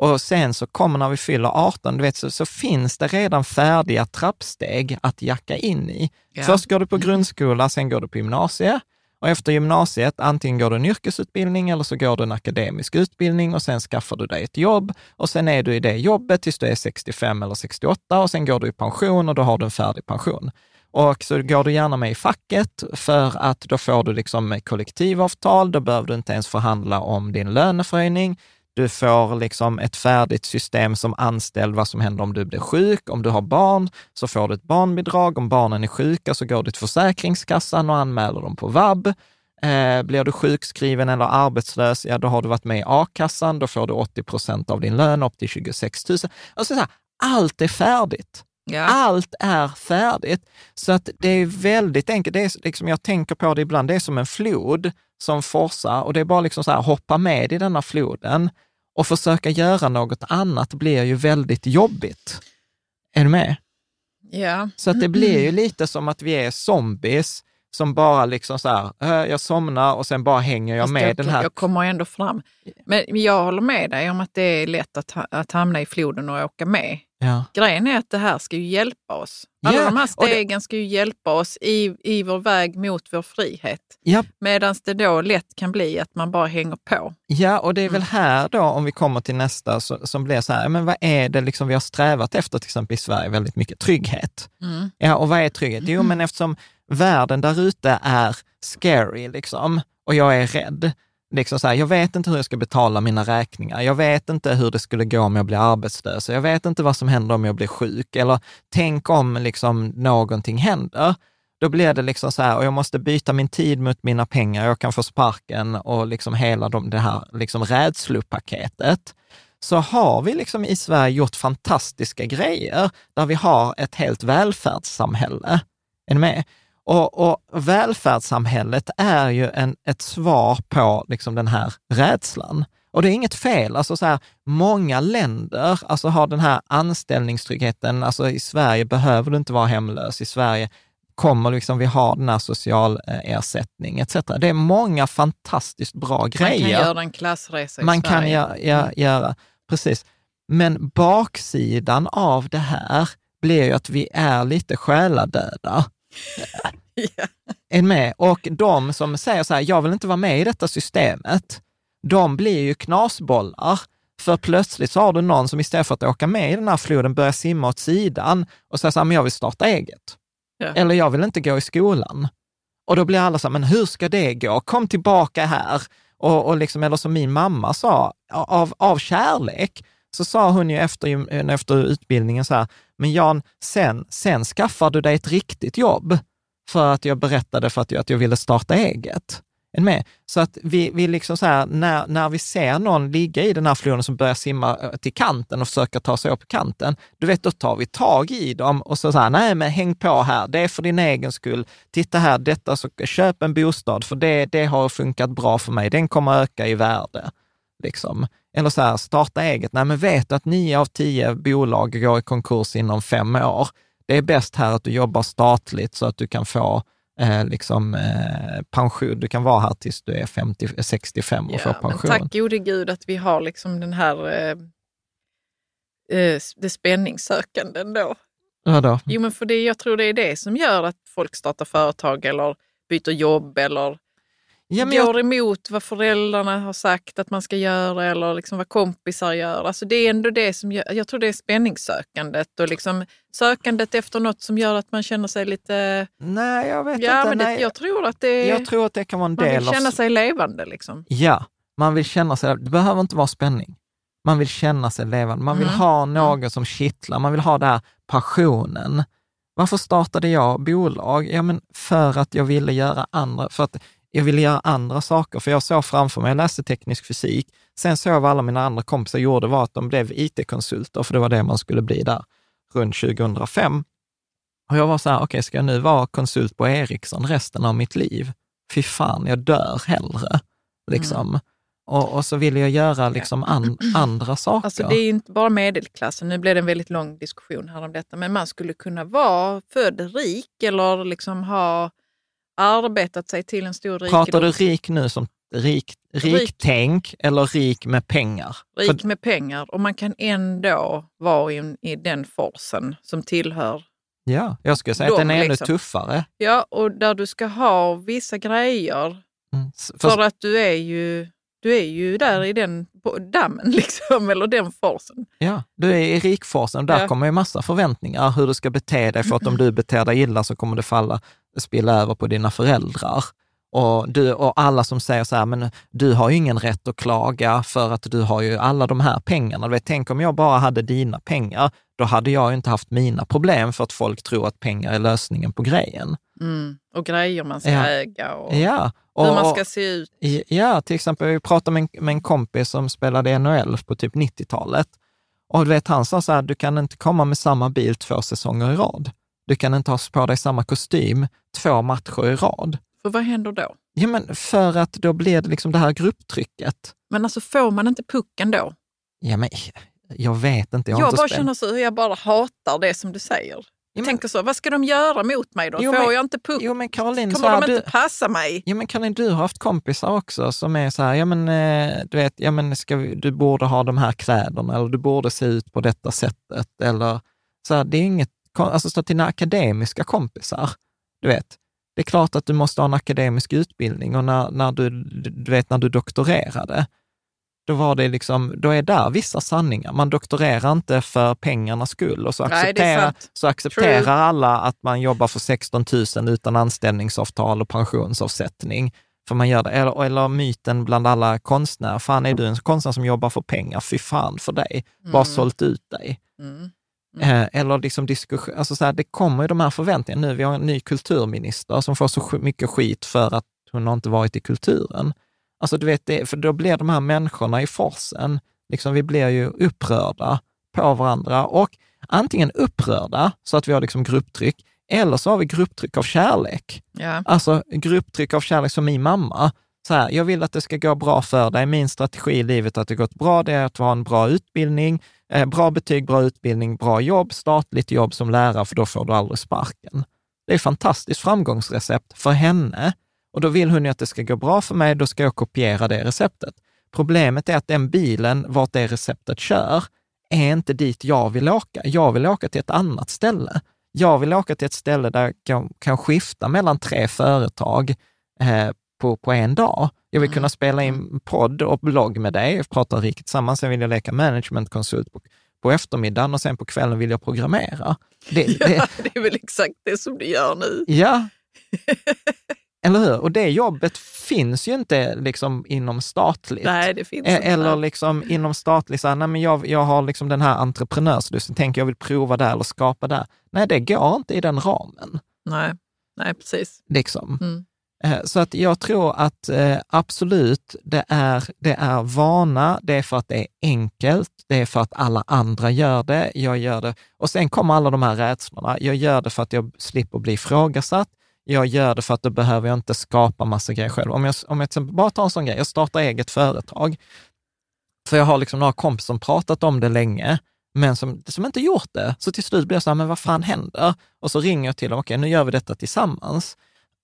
Och sen så kommer när vi fyller 18, du vet, så, så finns det redan färdiga trappsteg att jacka in i. Ja. Först går du på grundskola, sen går du på gymnasiet. Och efter gymnasiet, antingen går du en yrkesutbildning eller så går du en akademisk utbildning och sen skaffar du dig ett jobb. Och sen är du i det jobbet tills du är 65 eller 68 och sen går du i pension och då har du en färdig pension. Och så går du gärna med i facket för att då får du liksom kollektivavtal, då behöver du inte ens förhandla om din löneförhöjning. Du får liksom ett färdigt system som anställd, vad som händer om du blir sjuk. Om du har barn så får du ett barnbidrag. Om barnen är sjuka så går du till Försäkringskassan och anmäler dem på vab. Eh, blir du sjukskriven eller arbetslös, ja då har du varit med i a-kassan, då får du 80 procent av din lön upp till 26 000. Alltså så här, allt är färdigt. Ja. Allt är färdigt. Så att det är väldigt enkelt. Det är liksom, jag tänker på det ibland, det är som en flod som forsar och det är bara liksom så här, hoppa med i denna floden och försöka göra något annat blir ju väldigt jobbigt. Är du med? ja. Så att det blir ju lite som att vi är zombies som bara liksom så här, "Äh, jag somnar och sen bara hänger jag Fast med jag, den här. jag kommer ändå fram. Men jag håller med dig om att det är lätt att, att hamna i floden och åka med. Ja. Grejen är att det här ska ju hjälpa oss. Alla Ja, de här och det- stegen ska ju hjälpa oss i, i vår väg mot vår frihet. Ja, Medan det då lätt kan bli att man bara hänger på. Ja, och det är Mm. väl här då, om vi kommer till nästa, så, som blir så här, men vad är det liksom vi har strävat efter, till exempel i Sverige, väldigt mycket trygghet. Mm. Ja, och vad är trygghet? Jo, men eftersom världen där ute är scary, liksom, och jag är rädd, liksom så här, jag vet inte hur jag ska betala mina räkningar, jag vet inte hur det skulle gå om jag blir arbetslös, jag vet inte vad som händer om jag blir sjuk, eller tänk om liksom någonting händer. Då blir det liksom så här, och jag måste byta min tid mot mina pengar, jag kan få sparken och liksom hela de, det här liksom rädslopaketet. Så har vi liksom i Sverige gjort fantastiska grejer där vi har ett helt välfärdssamhälle. Är ni med? Och, och välfärdssamhället är ju en, ett svar på liksom den här rädslan. Och det är inget fel. Alltså så här, många länder alltså har den här anställningstryggheten. Alltså I Sverige behöver du inte vara hemlös. I Sverige kommer liksom vi ha den här socialersättning etc. Det är många fantastiskt bra grejer Man kan göra en klassresa i man kan Sverige. göra, göra, göra, precis. Men baksidan av det här blir ju att vi är lite själadöda. Ja. Är med? Och de som säger så här, jag vill inte vara med i detta systemet, de blir ju knasbollar. För plötsligt så har du någon som istället för att åka med i den här floden börjar simma åt sidan och säger så här, men jag vill starta eget. Ja. Eller jag vill inte gå i skolan. Och då blir alla så här, men hur ska det gå? Kom tillbaka här. Och, och liksom, eller som min mamma sa, av, av kärlek, så sa hon ju efter, eh, efter utbildningen så här, men Jan, sen, sen skaffar du dig ett riktigt jobb för att jag berättade för att jag, att jag ville starta eget. Med. Så att vi, vi liksom så här, när, när vi ser någon ligga i den här floden som börjar simma eh, till kanten och försöka ta sig upp kanten, du vet, då tar vi tag i dem och så säger nej men häng på här, det är för din egen skull. Titta här, detta, så, köp en bostad, för det, det har funkat bra för mig, den kommer öka i värde. Liksom. Eller så här, starta eget. Nej, men vet du att nio av tio bolag går i konkurs inom fem år? Det är bäst här att du jobbar statligt så att du kan få eh, liksom, eh, pension. Du kan vara här tills du är 50, 65 och Ja, få men pension. tack gode gud att vi har liksom den här eh, eh, det spänningssökande ändå. Vadå? Jo, men för det, jag tror det är det som gör att folk startar företag eller byter jobb eller Ja, men jag, går emot vad föräldrarna har sagt att man ska göra eller liksom vad kompisar gör. Alltså det är ändå det som gör, jag tror det är spänningssökandet och liksom sökandet efter något som gör att man känner sig lite... nej, jag vet Ja, inte. men det, jag tror att det jag tror att det kan vara en man del vill av... känna sig levande. Liksom. Ja, man vill känna sig, det behöver inte vara spänning. Man vill känna sig levande. Man vill Mm. ha något som kittlar. Man vill ha den här passionen. Varför startade jag bolag? Ja, men för att jag ville göra andra, för att jag ville göra andra saker. För jag såg framför mig, jag läste teknisk fysik, sen såg jag vad alla mina andra kompisar gjorde var att de blev IT-konsulter, för det var det man skulle bli där runt 2005. Och jag var så här, okej, ska jag nu vara konsult på Ericsson resten av mitt liv? Fy fan, jag dör hellre. Liksom. Mm. Och, och så ville jag göra liksom an, andra saker. Alltså det är inte bara medelklassen, nu blev det en väldigt lång diskussion här om detta, men man skulle kunna vara född rik eller liksom ha arbetat sig till en stor rikedom. Pratar du rik nu som rik, riktänk eller rik med pengar? rik För, med pengar och man kan ändå vara i, i den forsen som tillhör. ja, jag skulle säga att De den är ännu liksom. tuffare. Ja, och där du ska ha vissa grejer Mm. För, för att du är ju, du är ju där i den dammen liksom, eller den forsen. ja, du är i rikforsen och där Ja. kommer ju massa förväntningar hur du ska bete dig, för att om du beter dig illa så kommer det falla, spilla över på dina föräldrar. Och, du, och alla som säger så här, men du har ju ingen rätt att klaga för att du har ju alla de här pengarna. Du vet, tänk om jag bara hade dina pengar, då hade jag ju inte haft mina problem för att folk tror att pengar är lösningen på grejen. Mm. Och grejer man ska Ja. äga och Ja, hur och, man ska se ut. Ja, till exempel, vi pratade med en, med en kompis som spelade NHL på typ 90-talet. Och du vet, han sa så här, du kan inte komma med samma bil två säsonger i rad. Du kan inte ha på dig samma kostym två matcher i rad. För vad händer då? Ja, men för att då blir det liksom det här grupptrycket. Men alltså får man inte pucken då? Ja, men jag vet inte, jag Jag inte bara spelat. känner så jag bara hatar det som du säger. Ja, Jag tänker så, vad ska de göra mot mig då? Jo, Får men- jag inte puck? Jo, men Caroline, så Kommer här, de du, inte passa mig? Ja, men Karin, du har haft kompisar också som är så här, ja men eh, du vet, ja men ska vi, du borde ha de här kläderna eller du borde se ut på detta sättet eller så här, det är inget, alltså så till akademiska kompisar, du vet, det är klart att du måste ha en akademisk utbildning och när, när du, du vet, när du doktorerade, då var det liksom, då är där vissa sanningar. Man doktorerar inte för pengarnas skull och så Nej, accepterar, sant. så accepterar True. alla att man jobbar för 16 000 utan anställningsavtal och pensionsavsättning. För man gör det. Eller, eller myten bland alla konstnärer, fan är du en konstnär som jobbar för pengar, fy fan för dig, bara sålt ut dig. Mm. Eh, eller liksom diskussion, alltså så här, det kommer ju de här förväntningarna nu. Vi har en ny kulturminister som får så mycket skit för att hon har inte varit i kulturen. Alltså du vet, det, för då blir de här människorna i forsen, liksom vi blir ju upprörda på varandra och antingen upprörda så att vi har liksom grupptryck, eller så har vi grupptryck av kärlek. Ja. Alltså grupptryck av kärlek som min mamma. Så här, jag vill att det ska gå bra för dig. Min strategi i livet att det gått bra, det är att ha en bra utbildning, eh, bra betyg, bra utbildning, bra jobb, statligt jobb som lärare, för då får du aldrig sparken. Det är ett fantastiskt framgångsrecept för henne. Och då vill hon ju att det ska gå bra för mig, då ska jag kopiera det receptet. Problemet är att den bilen, vart det receptet kör, är inte dit jag vill åka. Jag vill åka till ett annat ställe. Jag vill åka till ett ställe där jag kan, kan skifta mellan tre företag eh, på, på en dag. Jag vill kunna spela in podd och blogg med dig, prata riket tillsammans, sen vill jag leka managementkonsult på, på eftermiddagen och sen på kvällen vill jag programmera. Det, det, Ja, det är väl exakt det som du gör nu. Ja, eller hur? Och det jobbet finns ju inte liksom inom statligt. Nej, det finns E- inte. Eller liksom inom statligt, så här, nej men jag, jag har liksom den här entreprenörslusten, tänker jag vill prova där eller skapa där. Nej, det går inte i den ramen. Nej, nej precis. Liksom. Mm. Eh, så att jag tror att eh, absolut, det är, det är vana, det är för att det är enkelt, det är för att alla andra gör det, jag gör det. Och sen kommer alla de här rädslorna. Jag gör det för att jag slipper bli ifrågasatt. Jag gör det för att då behöver jag inte skapa massa grejer själv. Om jag, om jag till exempel bara tar en sån grej, jag startar eget företag. För jag har liksom några kompisar som pratat om det länge, men som, som inte gjort det. Så till slut blir jag så här, men vad fan händer? Och så ringer jag till dem, okej, nu gör vi detta tillsammans.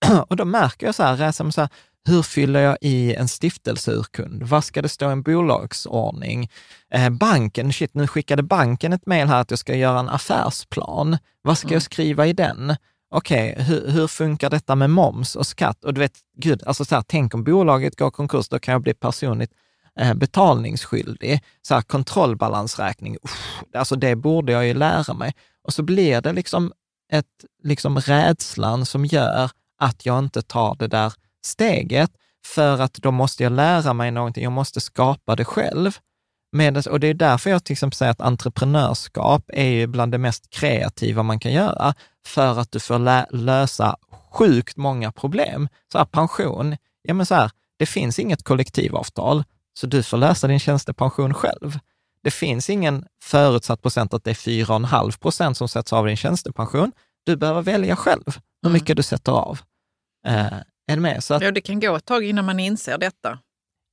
Och då märker jag så här, så här, hur fyller jag i en stiftelseurkund? Vad ska det stå i en bolagsordning? Eh, banken, shit, nu skickade banken ett mejl här att jag ska göra en affärsplan. Vad ska jag skriva i den? Okej, hur, hur funkar detta med moms och skatt? Och du vet, gud, alltså så här, tänk om bolaget går konkurs, då kan jag bli personligt eh, betalningsskyldig. Så här, kontrollbalansräkning, uff, alltså det borde jag ju lära mig. Och så blir det liksom ett, liksom rädslan som gör att jag inte tar det där steget, för att då måste jag lära mig någonting, jag måste skapa det själv. Medan, och det är därför jag till exempel säger att entreprenörskap är ju bland det mest kreativa man kan göra, för att du får lösa sjukt många problem. Så här, pension, ja men så här, det finns inget kollektivavtal, så du får lösa din tjänstepension själv. Det finns ingen förutsatt procent att det är 4,5 procent som sätts av din tjänstepension. Du behöver välja själv hur mycket du sätter av. Eh, är du med? Så att, Ja, det kan gå ett tag innan man inser detta.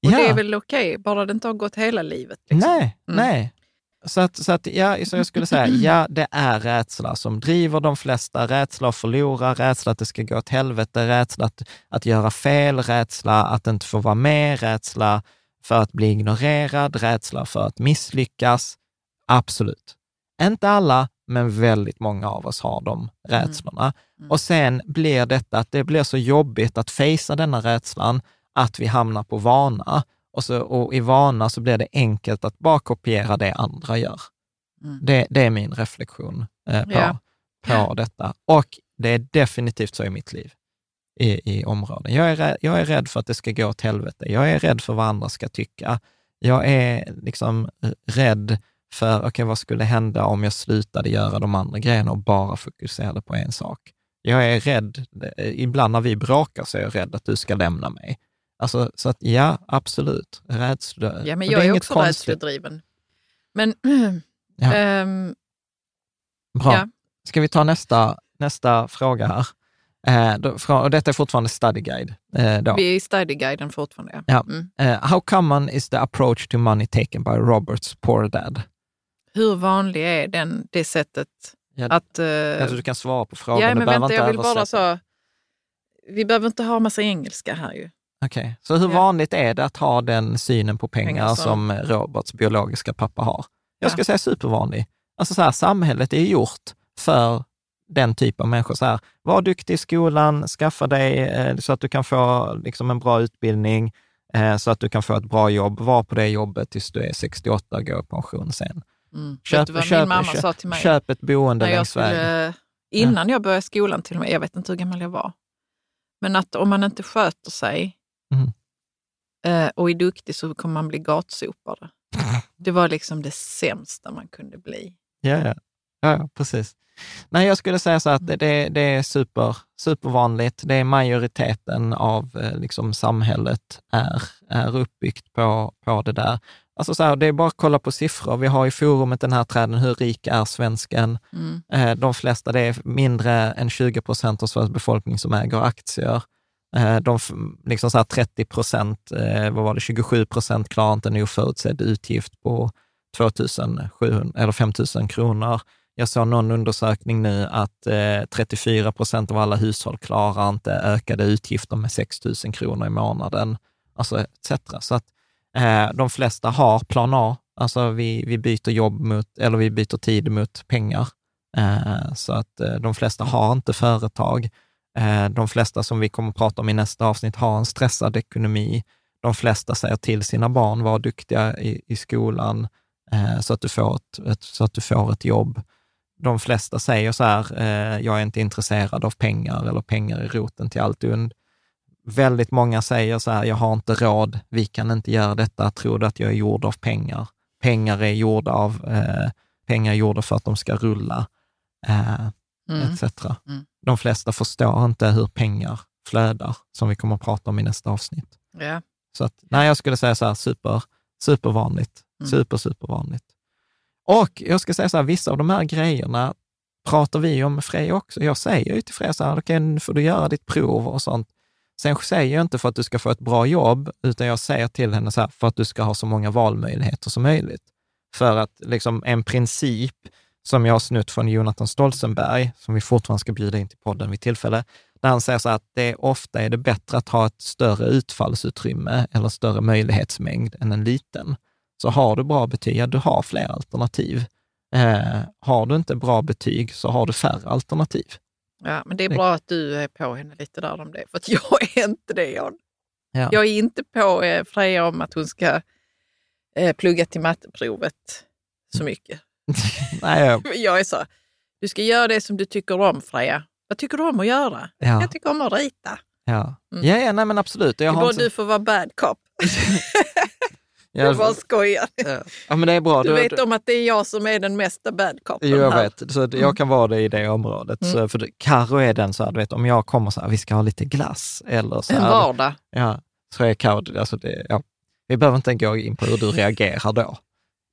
Och ja. det är väl okej, bara det inte har gått hela livet. Liksom. Nej, Mm. nej. Så att, så att ja, så jag skulle säga, ja, det är rädsla som driver de flesta. Rädsla att förlora, rädsla att det ska gå åt helvete, rädsla att, att göra fel, rädsla att inte få vara med, rädsla för att bli ignorerad, rädsla för att misslyckas. Absolut. Inte alla, men väldigt många av oss har de rädslorna. Och sen blir detta att det blir så jobbigt att fejsa denna rädslan, att vi hamnar på vana. Och, så, och i vana så blir det enkelt att bara kopiera det andra gör. Mm. Det, det är min reflektion eh, på, Ja. på detta. Och det är definitivt så i mitt liv, i, i områden. Jag är, rädd, jag är rädd för att det ska gå åt helvete. Jag är rädd för vad andra ska tycka. Jag är liksom rädd för, okej, vad skulle hända om jag slutade göra de andra grejerna och bara fokuserade på en sak? Jag är rädd, eh, ibland när vi bråkar så är jag rädd att du ska lämna mig. Alltså, så att ja, absolut, rädsla. Ja, men jag det är, inget också konstigt. rädsledriven. Men Ja. ehm, Bra. Ja. Ska vi ta nästa, nästa fråga här? Eh, då, och detta är fortfarande study guide. Eh, då. vi är i studieguiden fortfarande. Ja. Mm. Eh, how common is the approach to money taken by Roberts poor dad? Hur vanlig är den, det sättet Ja, att... eh, Kanske du kan svara på frågan. ja, men vänta, jag vill bara så... Vi behöver inte ha massa engelska här ju. Okej, Så hur Ja. vanligt är det att ha den synen på pengar, Pengar som- som Roberts biologiska pappa har? Jag Ja. skulle säga supervanlig. Alltså så här, samhället är gjort för den typ av människor. Så här, var duktig i skolan, skaffa dig eh, så att du kan få liksom, en bra utbildning, eh, så att du kan få ett bra jobb. Var på det jobbet tills du är 68 och går i pension sen. Mm. Köp- köp- min mamma köp- sa till mig? Köp ett boende längs vägen. innan jag började skolan till och med, jag vet inte hur gammal jag var, men att om man inte sköter sig Mm. eh, och är duktig så kommer man bli gatsopare. Det var liksom det sämsta man kunde bli. Ja, ja. ja, ja precis. Nej, jag skulle säga så att det, det, det är super, supervanligt. Det är majoriteten av eh, liksom, samhället är, är uppbyggt på, på det där. Alltså så här, det är bara att kolla på siffror. Vi har i forumet den här träden, hur rik är svensken? Mm. Eh, de flesta, det är mindre än 20 procent av Sveriges befolkning som äger aktier. Eh, de, liksom så här 30 procent, eh, vad var det, 27 procent klarar inte en oförutsedd utgift på 2 700, eller 5 000 kronor. Jag såg någon undersökning nu att eh, 34 procent av alla hushåll klarar inte ökade utgifter med 6 000 kronor i månaden, alltså etc. Så att eh, de flesta har plan A, alltså vi, vi byter jobb mot, eller vi byter tid mot pengar. Eh, så att eh, de flesta har inte företag. Eh, de flesta som vi kommer att prata om i nästa avsnitt har en stressad ekonomi. De flesta säger till sina barn, var duktiga i, i skolan eh, så, att du får ett, ett, så att du får ett jobb. De flesta säger så här, eh, jag är inte intresserad av pengar eller pengar är roten till allt und. Väldigt många säger så här, jag har inte råd, vi kan inte göra detta, tror du att jag är gjord av pengar? Pengar är gjorda av, eh, pengar är gjorda för att de ska rulla, eh, Mm. etc. Mm. De flesta förstår inte hur pengar flödar, som vi kommer att prata om i nästa avsnitt. Ja. Så att, nej, jag skulle säga så här, super, supervanligt. Mm. Super, supervanligt. Och jag ska säga så här, vissa av de här grejerna pratar vi om med Freja också. Jag säger ju till Freja så här, okej, nu får du göra ditt prov och sånt. Sen säger jag inte för att du ska få ett bra jobb, utan jag säger till henne så här, för att du ska ha så många valmöjligheter som möjligt. För att liksom en princip som jag har snutt från Jonathan Stolzenberg, som vi fortfarande ska bjuda in till podden vid tillfälle, där han säger så här att det ofta är det bättre att ha ett större utfallsutrymme eller större möjlighetsmängd än en liten. Så har du bra betyg, ja, du har fler alternativ. Eh, har du inte bra betyg så har du färre alternativ ja, men det är bra att du är på henne lite där om det, för jag är inte det. Jag, Ja. jag är inte på eh, Freja om att hon ska eh, plugga till matteprovet så mycket. Nej, jag- Jag är så, du ska göra det som du tycker om Freja. Vad tycker du om att göra? ja, Jag tycker om att rita. ja. Mm. ja, ja nej, men absolut. Jag Det har inte, du får vara bad cop. Jag jag, bara skojar. ja, men det är bra. Du vet om att det är jag som är den mesta bad copen Jo, jag här. vet. Så att jag kan vara det i det området. Mm. Så för Karo är den så här, du vet, om jag kommer så här, vi ska ha lite glass eller så En här, vardag. ja, så är Karo, alltså det, ja, vi behöver inte gå in på hur du reagerar då.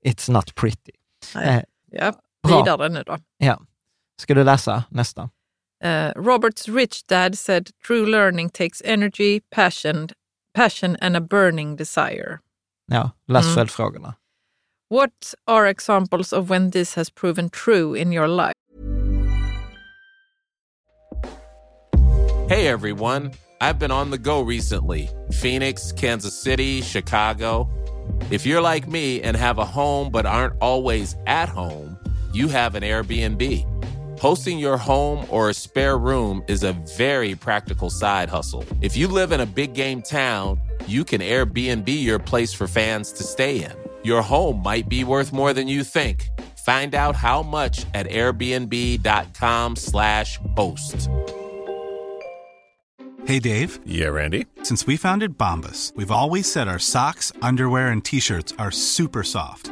It's not pretty. Eh, Ja, vidare nu då. Ja. Ska du läsa nästa? Uh, Robert's rich dad said true learning takes energy, passion, passion and a burning desire. Ja, läs Mm. följdfrågorna. What are examples of when this has proven true in your life? Hey everyone, I've been on the go recently Phoenix, Kansas City, Chicago. If you're like me and have a home but aren't always at home, you have an Airbnb. Hosting your home or a spare room is a very practical side hustle. If you live in a big game town, you can Airbnb your place for fans to stay in. Your home might be worth more than you think. Find out how much at airbnb.com/slash host. Hey Dave, Yeah, Randy. since we founded Bombus, we've always said our socks, underwear, and t shirts are super soft.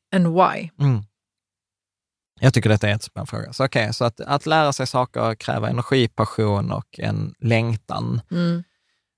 and why? Mm. Jag tycker detta är en jättespännande fråga. Så, okay, så att, att lära sig saker kräver energi, passion och en längtan. Mm.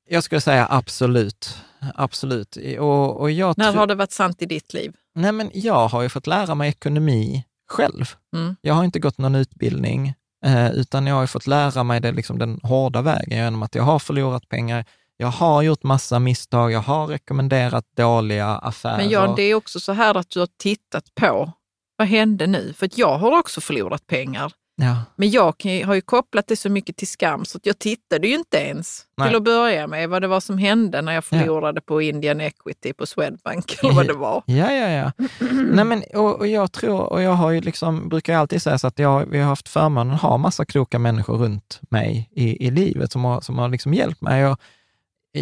Jag skulle säga absolut. Absolut. Och, och jag När har det varit sant i ditt liv? Nej, men jag har ju fått lära mig ekonomi själv. Mm. Jag har inte gått någon utbildning, eh, utan jag har fått lära mig det liksom den hårda vägen genom att jag har förlorat pengar. Jag har gjort massa misstag, jag har rekommenderat dåliga affärer. Men Jan, det är också så här att du har tittat på vad hände nu? För att jag har också förlorat pengar. ja. Men jag har ju kopplat det så mycket till skam så att jag tittade ju inte ens Nej. till att börja med vad det var som hände när jag förlorade på Indian Equity på Swedbank eller vad det var. Ja, ja, ja. Nej, men, och, och jag tror, och jag har ju liksom, brukar alltid säga så att jag, vi har haft förmånen att ha massa kloka människor runt mig i, i livet som har, som har liksom hjälpt mig. Och,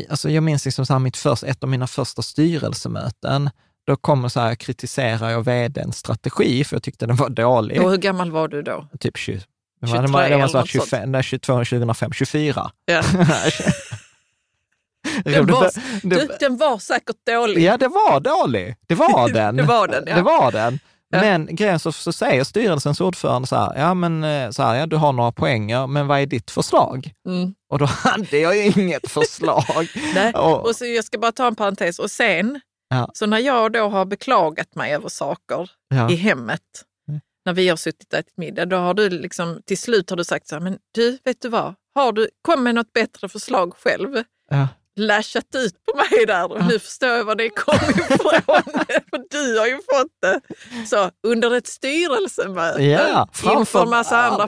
alltså jag minns liksom så här mitt först, ett av mina första styrelsemöten. Då kommer så här, kritiserar jag vdns strategi, för jag tyckte den var dålig. Och hur gammal var du då? Typ 20. Det 23 var, det var, det något varit 25, nej, 22, 2005, 24. Ja. Den, var, du, den var säkert dålig. Ja, det var dålig. Det var den. Det var den, ja. Det var den. Men grejen så, så säger styrelsens ordförande så här, ja men eh, så här, ja, du har några poänger, men vad är ditt förslag? Mm. Och då hade jag ju inget förslag. Nej. Och- Och så, jag ska bara ta en parentes. Och sen, Ja. så när jag då har beklagat mig över saker Ja. i hemmet, Mm. när vi har suttit och ätit middag, då har du liksom, till slut har du sagt så här, men du, vet du vad? Har du, kom med något bättre förslag själv. Ja. Lashat ut på mig där och nu förstår jag var det kom ifrån. För du har ju fått det så under ett styrelsemöte framför- inför massa andra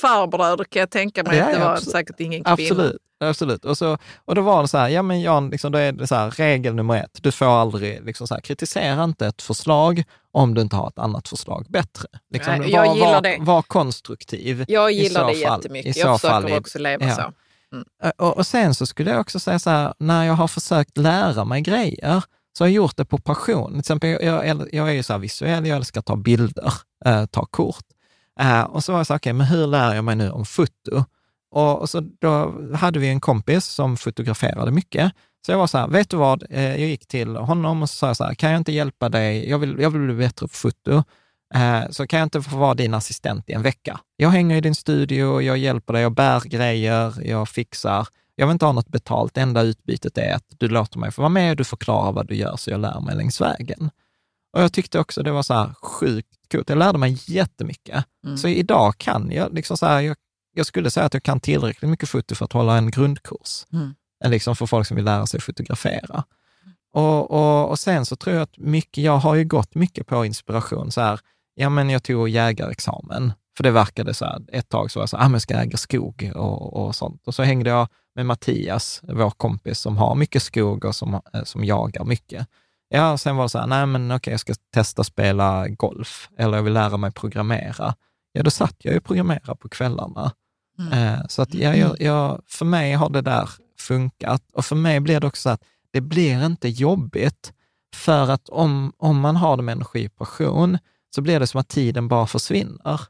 farbröder kan jag tänka mig Ja, att det ja, var absolut. säkert ingen kvinna. Absolut. Absolut. Och, så, och då var det så här, ja men Jan, liksom, då är det så här, regel nummer ett, du får aldrig liksom så här, kritisera inte ett förslag om du inte har ett annat förslag bättre. Liksom, Nej, jag var, gillar var, det. Var konstruktiv. Jag i gillar så det fall. jättemycket. Jag fall försöker i- också leva ja. så. Mm. Och, och sen så skulle jag också säga så här, när jag har försökt lära mig grejer, så har jag gjort det på passion. Till exempel, jag, jag, jag är ju så här visuell, jag älskar att ta bilder, eh, ta kort. Eh, och så var jag så här, okej, men hur lär jag mig nu om foto? Och, och så då hade vi en kompis som fotograferade mycket. Så jag var så här, vet du vad? Eh, jag gick till honom och så sa jag så här, kan jag inte hjälpa dig? Jag vill, jag vill bli bättre på foto. Eh, så kan jag inte få vara din assistent i en vecka? Jag hänger i din studio, jag hjälper dig, jag bär grejer, jag fixar. Jag vill inte ha något betalt, det enda utbytet är att du låter mig få vara med och du förklarar vad du gör så jag lär mig längs vägen. Och jag tyckte också det var så här sjukt coolt. Jag lärde mig jättemycket. Mm. Så idag kan jag, liksom så här, jag, jag skulle säga att jag kan tillräckligt mycket foto för att hålla en grundkurs. Mm. Liksom för folk som vill lära sig fotografera. Och, och, och sen så tror jag att mycket, jag har ju gått mycket på inspiration. Så här, ja men jag tog jägarexamen, för det verkade så här, ett tag så var jag så här, ah, men jag ska äga skog och, och sånt. Och så hängde jag med Mattias, vår kompis som har mycket skog och som, eh, som jagar mycket. Ja, sen var det så här, nej men okej, jag ska testa spela golf eller jag vill lära mig programmera. Ja, då satt jag ju och programmerade på kvällarna. Mm. Eh, så att jag, jag, jag, för mig har det där funkat och för mig blir det också så att det blir inte jobbigt för att om, om man har det med energi och passion så blir det som att tiden bara försvinner.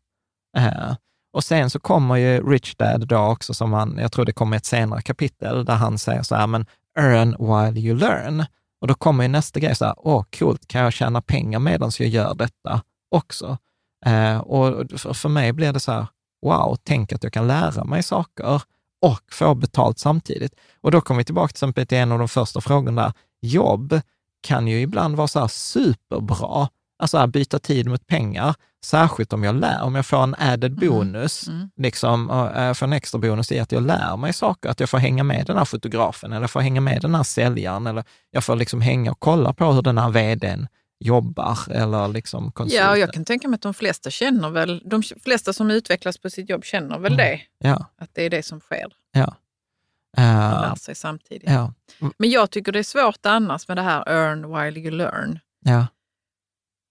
Eh, och sen så kommer ju Rich Dad då också, som han, jag tror det kommer ett senare kapitel, där han säger så här, men earn while you learn. Och då kommer ju nästa grej så här, åh coolt, kan jag tjäna pengar medan jag gör detta också? Eh, och för, för mig blir det så här, wow, tänk att jag kan lära mig saker och få betalt samtidigt. Och då kommer vi tillbaka till exempel till en av de första frågorna. Jobb kan ju ibland vara så här superbra, alltså att byta tid mot pengar, särskilt om jag lär, om jag får en added bonus, Mm. liksom, och jag får en extra bonus i att jag lär mig saker, att jag får hänga med den här fotografen, eller får hänga med den här säljaren, eller jag får liksom hänga och kolla på hur den här vdn jobbar, eller liksom konsulten. Ja, och jag kan tänka mig att de flesta känner väl, de flesta som utvecklas på sitt jobb känner väl Mm. det, Ja, att det är det som sker. ja. Eh, lär sig samtidigt. ja, Men jag tycker det är svårt annars med det här earn while you learn. ja.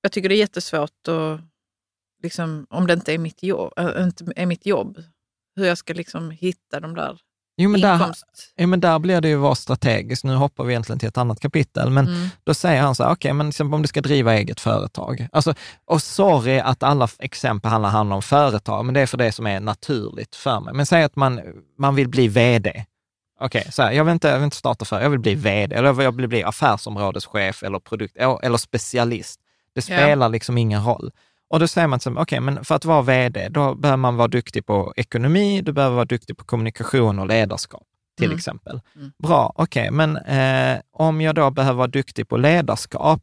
Jag tycker det är jättesvårt att, liksom, om det inte är mitt jobb, äh, inte är mitt jobb, hur jag ska liksom hitta de där Jo, men där, ja, men där blir det ju vara strategiskt. Nu hoppar vi egentligen till ett annat kapitel, men Mm. då säger han så här, okej, men liksom om du ska driva eget företag. Alltså, och sorry att alla exempel handlar, handlar om företag, men det är för det som är naturligt för mig. Men säg att man, man vill bli vd. Okej, så här, jag, vill inte, jag vill inte starta för, jag vill bli vd, eller jag vill bli affärsområdeschef eller produkt, eller specialist. Det spelar liksom ingen roll. Och då säger man, okej, men för att vara vd, då behöver man vara duktig på ekonomi, du behöver vara duktig på kommunikation och ledarskap, till Mm. exempel. Mm. Bra, okej, men eh, om jag då behöver vara duktig på ledarskap,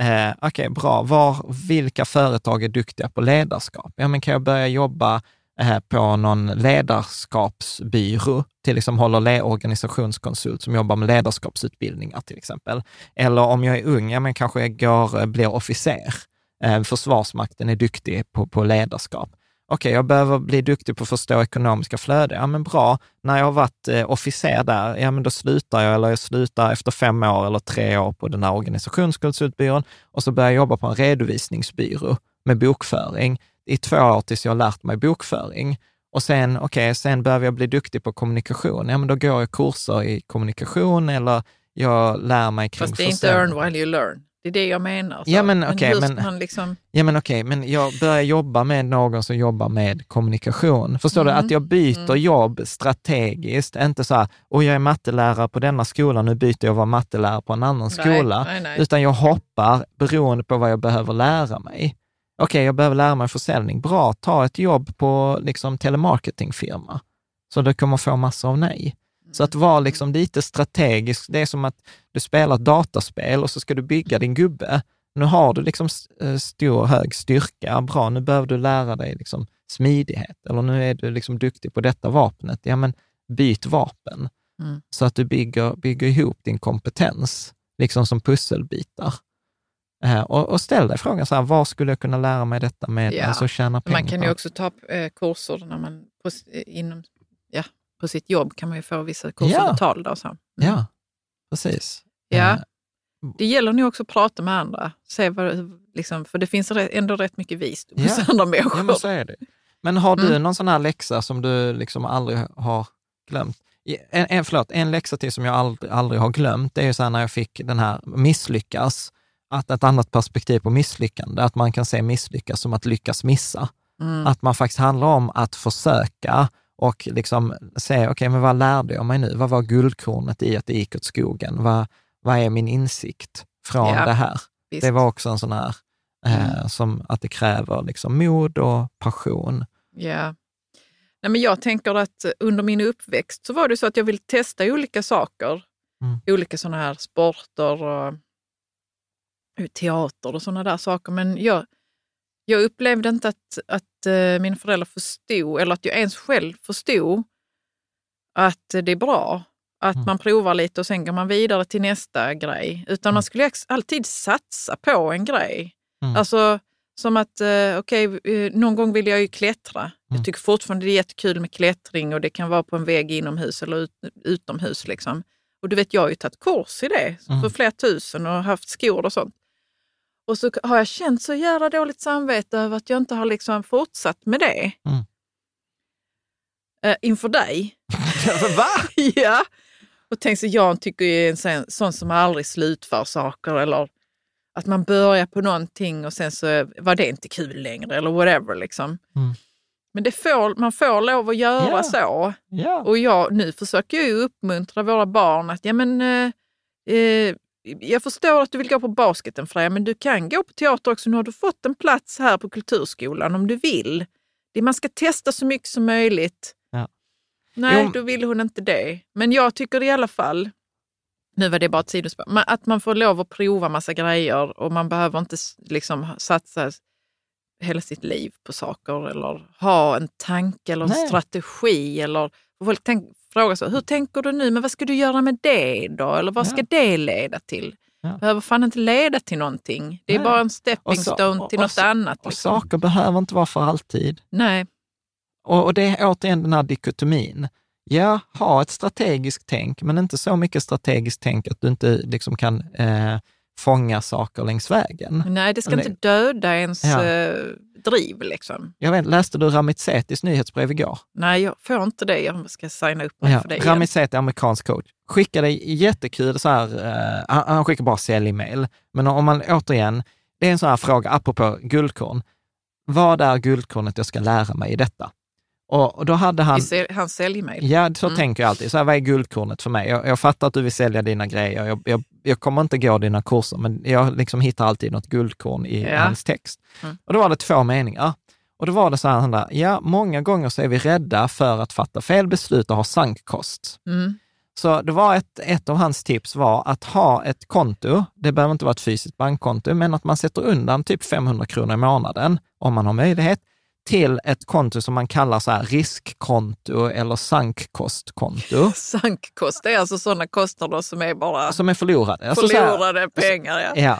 eh, okej, bra, var, vilka företag är duktiga på ledarskap? Ja, men kan jag börja jobba Eh, på någon ledarskapsbyrå, till exempel håller le- organisationskonsult som jobbar med ledarskapsutbildningar till exempel. Eller om jag är ung, ja men kanske jag går, eh, blir officer. Eh, försvarsmakten är duktig på, på ledarskap. Okej, jag behöver bli duktig på att förstå ekonomiska flöden. Ja, men bra. När jag har varit officer där, ja men då slutar jag, eller jag slutar efter fem år eller tre år på den här organisationskonsultbyrån och så börjar jag jobba på en redovisningsbyrå med bokföring i två år tills jag har lärt mig bokföring. Och sen, okej, sen behöver jag bli duktig på kommunikation. Ja, men då går jag kurser i kommunikation eller jag lär mig kring Fast det är inte earn while you learn. Det är det jag menar. Ja, men ska men- man liksom, Ja men okej, men jag börjar jobba med någon som jobbar med kommunikation. Förstår Mm. du? Att jag byter Mm. jobb strategiskt, inte så här, och jag är mattelärare på denna skola, nu byter jag och vara mattelärare på en annan skola. Nej, nej, nej. Utan jag hoppar beroende på vad jag behöver lära mig. Okej, jag behöver lära mig försäljning. Bra, ta ett jobb på liksom, telemarketingfirma. Så du kommer få massor av nej. Så att vara liksom lite strategisk, det är som att du spelar ett dataspel och så ska du bygga din gubbe. Nu har du liksom eh, stor, hög styrka, bra, nu behöver du lära dig liksom smidighet, eller nu är du liksom duktig på detta vapnet. Ja, men byt vapen. Mm. Så att du bygger, bygger ihop din kompetens, liksom som pusselbitar. Eh, och, och ställ dig frågan, så här, vad skulle jag kunna lära mig detta med Ja. alltså tjäna pengar Man kan ju också ta eh, kurser när man på, eh, inom, ja, på sitt jobb kan man ju få vissa kurser Ja. betalda och så. Mm. Ja, precis. Ja. Det gäller nog också att prata med andra. Se vad, liksom, för det finns ändå rätt mycket visdom hos Ja. andra människor. Ja, men så är det. Men har du Mm. någon sån här läxa som du liksom aldrig har glömt? En, en, förlåt, en läxa till som jag aldrig, aldrig har glömt, det är ju så när jag fick den här misslyckas, att ett annat perspektiv på misslyckande, att man kan se misslyckas som att lyckas missa. Mm. Att man faktiskt handlar om att försöka och liksom se, okej, men vad lärde jag mig nu? Vad var guldkornet i att det gick åt skogen? Vad, vad är min insikt från Ja, det här? Visst. Det var också en sån här, eh, Mm. som att det kräver liksom mod och passion. Ja. Nej, men jag tänker att under min uppväxt så var det så att jag ville testa olika saker. Mm. Olika sådana här sporter och teater och sådana där saker. Men jag, jag upplevde inte att, att eh, mina föräldrar förstod, eller att jag ens själv förstod, att det är bra att Mm. man provar lite och sen går man vidare till nästa grej. Utan Mm. man skulle alltid satsa på en grej. Mm. Alltså som att, eh, okej, eh, någon gång vill jag ju klättra. Mm. Jag tycker fortfarande det är jättekul med klättring och det kan vara på en vägg inomhus eller ut, utomhus. Liksom. Och du vet, jag har ju tagit kurs i det Mm. för flera tusen och haft skor och sånt. Och så har jag känt så jävla dåligt samvete över att jag inte har liksom fortsatt med det. Mm. Eh, inför dig. Va? ja. Och tänk så Jan tycker är en sån, sån som aldrig slutför saker eller att man börjar på någonting och sen så var det inte kul längre eller whatever. Liksom. Mm. Men det får, man får lov att göra Ja. så. Ja. Och jag, nu försöker jag ju uppmuntra våra barn att ja, men, eh, eh, jag förstår att du vill gå på basketen Freja, men du kan gå på teater också. Nu har du fått en plats här på Kulturskolan om du vill. Det, man ska testa så mycket som möjligt. Ja. Nej, Jo. då vill hon inte det. Men jag tycker i alla fall, nu var det bara ett sidospår, att man får lov att prova massa grejer och man behöver inte liksom satsa hela sitt liv på saker eller ha en tanke eller en Nej. strategi. Eller, folk tänk, frågar så, hur tänker du nu? Men vad ska du göra med det då? Eller vad ska Ja. det leda till? Ja. behöver fan inte leda till någonting. Det är Nej. bara en stepping Och stone och- till och något så- annat. Och Liksom. saker behöver inte vara för alltid. Nej, Och, och det är återigen den här dikotomin. Ja, ha ett strategiskt tänk, men inte så mycket strategiskt tänk att du inte liksom kan eh, fånga saker längs vägen. nej, det ska Nej. inte döda ens Ja. eh, driv. Liksom. Jag vet, läste du Ramit Setis nyhetsbrev igår? Nej, jag får inte det. Jag ska signa upp mig Ja, för det Sethi, amerikansk coach, skickade jättekul så här, eh, han, han skickar bara säljmail. Men om man återigen, det är en sån här fråga, apropå guldkorn. Vad är guldkornet jag ska lära mig i detta? Och, då hade han... Se- hans säljmail. Ja, så Mm. tänker jag alltid. Så här, vad är guldkornet för mig? Jag, jag fattar att du vill sälja dina grejer. Jag, jag, jag kommer inte gå dina kurser, men jag liksom hittar alltid något guldkorn i Ja. hans text. Mm. Och då var det två meningar. Och då var det så här, han där, ja, många gånger så är vi rädda för att fatta fel beslut och ha sunk costs. Mm. Så det var ett, ett av hans tips var att ha ett konto, det behöver inte vara ett fysiskt bankkonto, men att man sätter undan typ 500 kronor i månaden, om man har möjlighet, till ett konto som man kallar så här riskkonto eller sankkostkonto, Sankkost, det är alltså sådana kostnader som är bara som är förlorade. Alltså så här- förlorade pengar. Ja. Ja.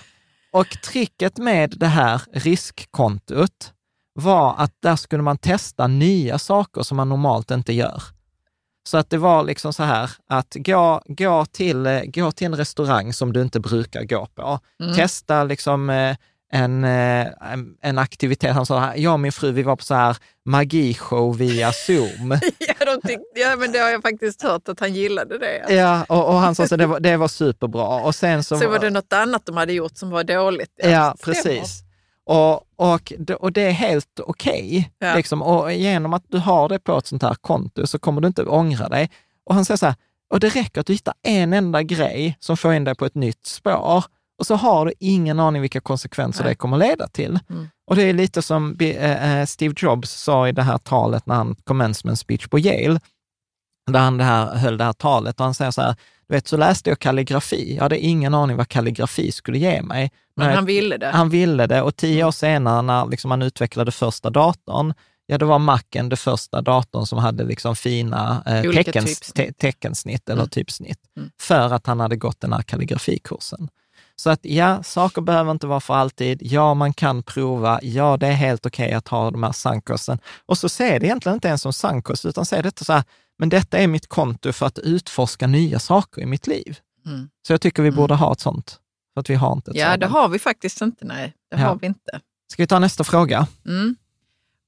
Och tricket med det här riskkontot var att där skulle man testa nya saker som man normalt inte gör. Så att det var liksom så här att gå, gå, till, eh, gå till en restaurang som du inte brukar gå på. Mm. Testa liksom eh, en, eh, en- en aktivitet. Han sa, jag och min fru, vi var på så här magishow via Zoom. Ja, de tyck, ja, men det har jag faktiskt hört att han gillade det. Ja, och, och han sa så det var, det var superbra. Och sen så, Så var det något annat de hade gjort som var dåligt. Ja, stämmer. precis. Och, och, och det är helt okej. Ja. Liksom. Och genom att du har det på ett sånt här konto så kommer du inte ångra dig. Och han säger så här, och det räcker att du hittar en enda grej som får in dig på ett nytt spår och så har du ingen aning vilka konsekvenser Nej. det kommer leda till. Mm. Och det är lite som eh, eh, Steve Jobs sa i det här talet när han commencement speech på Yale, där han det här, höll det här talet och han säger så här, du vet så läste jag kalligrafi, jag hade ingen aning vad kalligrafi skulle ge mig. Men Nej, han ville det. han ville det och tio år senare när liksom han utvecklade första datorn, Ja, det var Macen, det första datorn som hade liksom fina eh, teckens, te, teckensnitt eller Mm. typsnitt, Mm. för att han hade gått den här kalligrafikursen. Så att ja, saker behöver inte vara för alltid. Ja, man kan prova. Ja, det är helt okej att ha de här sankosten. Och så se det egentligen inte ens som sankost, utan se detta så här, men detta är mitt konto för att utforska nya saker i mitt liv. Mm. Så jag tycker vi Mm. borde ha ett sånt, för att vi har inte ett Ja, sådant. det har vi faktiskt inte. Nej, det Ja. har vi inte. Ska vi ta nästa fråga? Mm.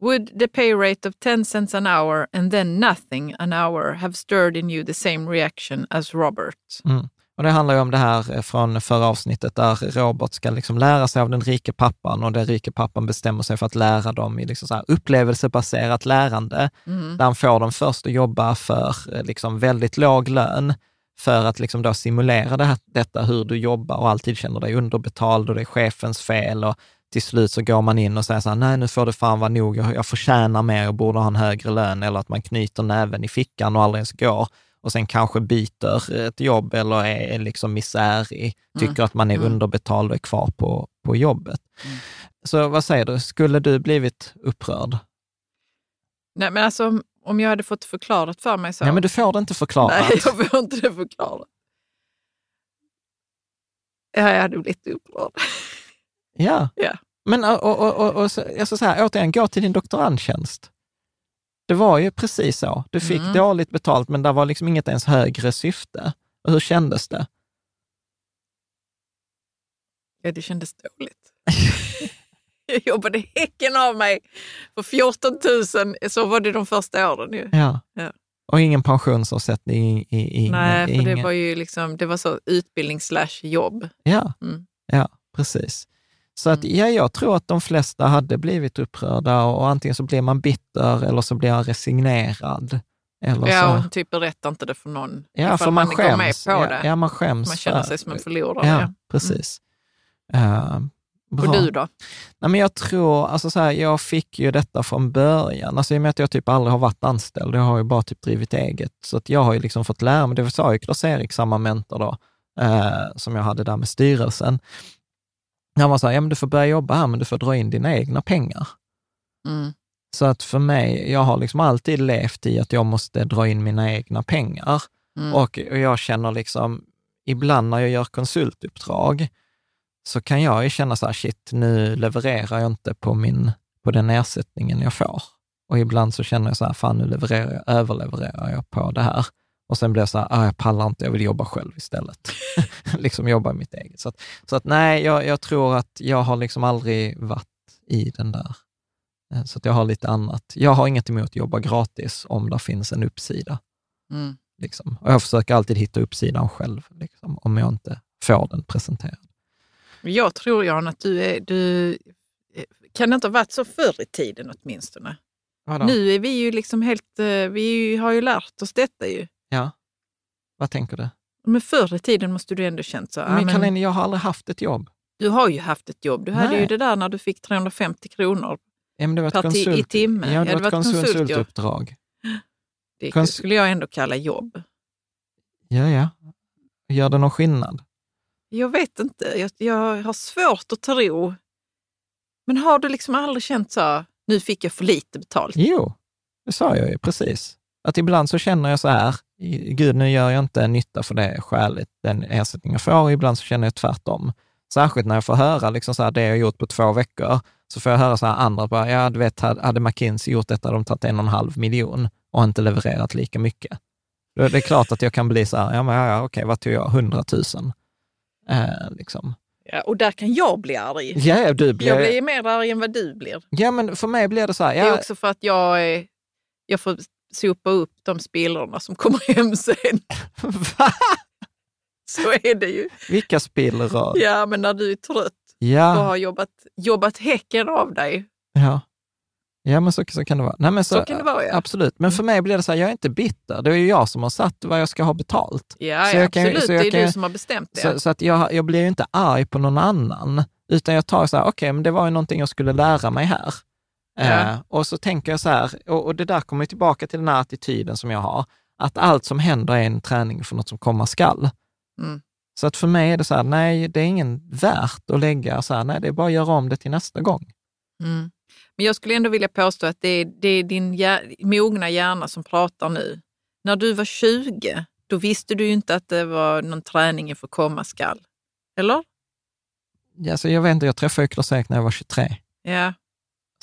Would the pay rate of 10 cents an hour and then nothing an hour have stirred in you the same reaction as Robert? Mm. Och det handlar ju om det här eh, från förra avsnittet där Robert ska liksom lära sig av den rike pappan och den rike pappan bestämmer sig för att lära dem i liksom upplevelsebaserat lärande. Mm. Där han får dem först att jobba för eh, liksom väldigt låg lön för att liksom då simulera det här, detta hur du jobbar och alltid känner dig underbetald och det är chefens fel och till slut så går man in och säger så här, nej nu får det fan vara nog, jag, jag förtjänar mer, jag borde ha en högre lön eller att man knyter näven i fickan och aldrig ens går och sen kanske byter ett jobb eller är liksom misärig, tycker att man är Mm. underbetald och är kvar på, på jobbet. Mm. Så vad säger du, skulle du blivit upprörd? Nej, men alltså, om- jag hade fått förklarat för mig så. Nej, men du får det inte förklarat. Nej, jag får inte det förklarat. Ja, jag hade blivit upprörd. Ja. Ja. Men och, och, och, och, så, jag ska säga, återigen, gå till din doktorandtjänst. Det var ju precis så. Du fick Mm. dåligt betalt, men det var liksom inget ens högre syfte. Och hur kändes det? Ja, det kändes dåligt. jag jobbade häcken av mig för 14 000. Så var det de första åren ju. Ja. Ja. Och ingen pensionsavsättning? I, i, Nej, för ingen, det var ju liksom, det var så utbildning slash jobb. Ja, Mm. ja precis. Så att, ja, jag tror att de flesta hade blivit upprörda och antingen så blir man bitter eller så blir man resignerad. Eller Ja, så, typ berättar inte det för någon. ja, för man går med skäms. på Ja, det. ja, man skäms. man känner sig som en förlorare. Ja, precis. Eh, bra. Och du då? Nej, men jag tror, alltså så här, jag fick ju detta från början. Alltså i och med att jag typ aldrig har varit anställd, jag har ju bara typ drivit eget. Så att jag har ju liksom fått lära mig, det sa ju Klas-Erik, samma mentor då, eh, som jag hade där med styrelsen. Han var så här, ja men du får börja jobba här, men du får dra in dina egna pengar. Mm. Så att för mig, jag har liksom alltid levt i att jag måste dra in mina egna pengar. Mm. Och, och jag känner liksom, ibland när jag gör konsultuppdrag, så kan jag ju känna så här, shit, nu levererar jag inte på, min, på den ersättningen jag får. Och ibland så känner jag så här, fan nu levererar jag, överlevererar jag på det här. Och sen blir jag så här, ah, jag pallar inte, jag vill jobba själv istället. liksom jobba i mitt eget. Så att, så att nej, jag, jag tror att jag har liksom aldrig varit i den där. Eh, Så att jag har lite annat. Jag har inget emot att jobba gratis om det finns en uppsida. Mm. Liksom. Och jag försöker alltid hitta uppsidan själv, liksom, om jag inte får den presenterad. Jag tror, Jan, att du är... Du, eh, kan det inte ha varit så förr i tiden åtminstone? Vadå? Nu är vi ju liksom helt... eh, Vi har ju lärt oss detta ju. Ja. Vad tänker du? Men förr i tiden måste du ändå känt så. men men Karolina, jag har aldrig haft ett jobb. du har ju haft ett jobb. Du hade Nej. ju det där när du fick 350 kronor. Ja, men det var ett ti- i konsult... timmen. Ja, det Ja, var ett konsultuppdrag. Det Kons- skulle jag ändå kalla jobb. Ja, ja. Gör det någon skillnad? Jag vet inte. Jag, jag har svårt att tro. Men har du liksom aldrig känt så, nu fick jag för lite betalt? Jo, det sa jag ju precis. Att ibland så känner jag så här, gud nu gör jag inte nytta för det skäligt, den ersättning jag får. Ibland så känner jag tvärtom. Särskilt när jag får höra liksom så här, det jag gjort på två veckor, så får jag höra så här andra, bara, ja du vet, hade McKinsey gjort detta, hade de tagit en och en halv miljon och inte levererat lika mycket. Då är det klart att jag kan bli så här, ja men ja, ja, okej, vad tog jag, hundratusen? Eh, liksom. Ja, och där kan jag bli arg. Ja, ja, du blir, Jag blir mer arg än vad du blir. ja, men för mig blir det så här, Det är ja, också för att jag, jag får sopa upp de spillrorna som kommer hem sen. va? Så är det ju. Vilka spillror? Ja, men när du är trött och Ja, har jobbat, jobbat häcken av dig. ja. Ja, men så, så kan det vara. Nej, men så, Så kan det vara, ja. Mm. Absolut. Men för mig blir det så här, jag är inte bitter. Det är ju jag som har satt vad jag ska ha betalt. Ja, Så ja jag kan- absolut. så det är kan- du som har bestämt det. Så, så att jag, jag blir ju inte arg på någon annan, utan jag tar så här, okej, men det var ju någonting jag skulle lära mig här. Ja. Eh, och så tänker jag så här, och, och det där kommer tillbaka till den här attityden som jag har, att allt som händer är en träning för något som komma skall. Mm. Så att för mig är det så här, nej, det är ingen värt att lägga så här, nej, det är bara att göra om det till nästa gång. Mm. Men jag skulle ändå vilja påstå att det är, det är din hjär, mogna hjärna som pratar nu. När du var 20, då visste du ju inte att det var någon träning inför komma skall. Eller? Alltså, jag vet inte, jag träffade ju Klas-Erik när jag var 23. Ja.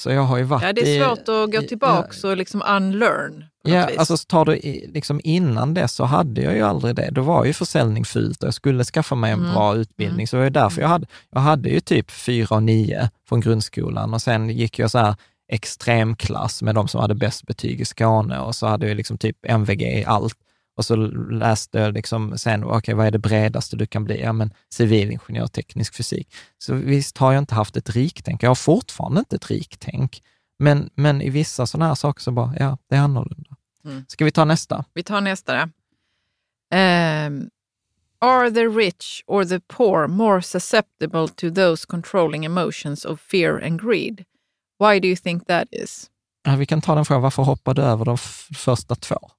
Så jag har ju varit ja, det är svårt i, att gå tillbaka och liksom unlearn. Ja, vis. alltså tar du i- liksom innan det så hade jag ju aldrig det. Då var ju försäljning fult och jag skulle skaffa mig en Mm. bra utbildning. Så det var ju därför jag hade, jag hade ju typ fyra och nio från grundskolan och sen gick jag så här extremklass med de som hade bäst betyg i Skåne och så hade jag liksom typ MVG i allt. Och så läste jag liksom sen, okej, vad är det bredaste du kan bli? Ja, men civilingenjör, teknisk fysik. Så visst har jag inte haft ett riktänk. Jag har fortfarande inte ett riktänk. Men, men i vissa sådana här saker så bara, ja, det är annorlunda. Mm. Ska vi ta nästa? Vi tar nästa. Ehm, are the rich or the poor more susceptible to those controlling emotions of fear and greed? Why do you think that is? Ja, vi kan ta den frågan, varför hoppade du över de första två?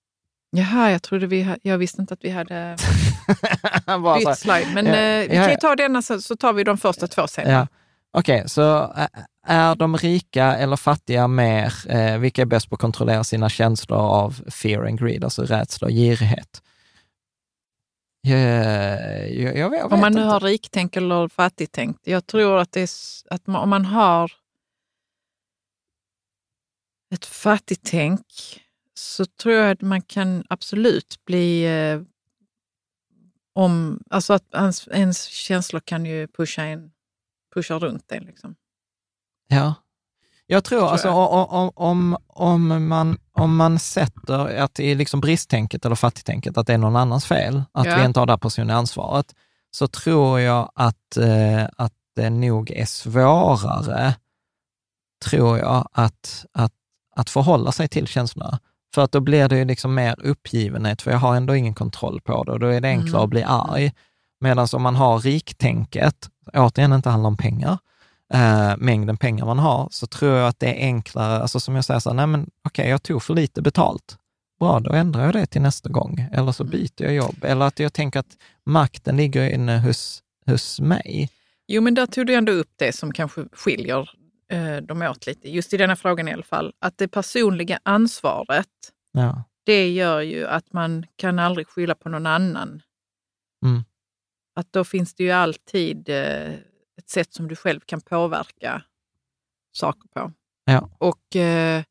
Jaha, jag trodde vi ha, jag visste inte att vi hade bytt slide. Men Ja, eh, vi ja, kan ju ta denna så, så tar vi de första två sen. Ja. Okej, så ä- är de rika eller fattiga mer, eh, vilka är bäst på att kontrollera sina känslor av fear and greed, alltså rädsla och girighet? Jag, jag, jag, vet Om man nu inte. har riktänk eller fattigtänk. Jag tror att, det är, att man, om man har ett fattigtänk så tror jag att man kan absolut bli eh, om, alltså att ens, ens känslor kan ju pusha, en, pusha runt en. Liksom. Ja. Jag tror, alltså, jag. o- o- om, om, man, om man sätter att det är liksom bristtänket eller fattigtänket, att det är någon annans fel, att Ja. vi inte har det personliga ansvaret, så tror jag att, eh, att det nog är svårare, tror jag, att, att, att förhålla sig till känslorna. För att då blir det ju liksom mer uppgivenhet, för jag har ändå ingen kontroll på det och då är det enklare Mm. att bli arg. Medan om man har riktänket, återigen inte handlar om pengar, eh, mängden pengar man har, så tror jag att det är enklare, alltså som jag säger, så här, nej men okej, jag tog för lite betalt. Bra, då ändrar jag det till nästa gång. Eller så byter jag jobb. Eller att jag tänker att makten ligger inne hos, hos mig. Jo, men där tog du ändå upp det som kanske skiljer eh, dem åt lite, just i denna frågan i alla fall. Att det personliga ansvaret, Ja. det gör ju att man kan aldrig skylla på någon annan. Mm. Att då finns det ju alltid eh, ett sätt som du själv kan påverka saker på. Ja. Och eh,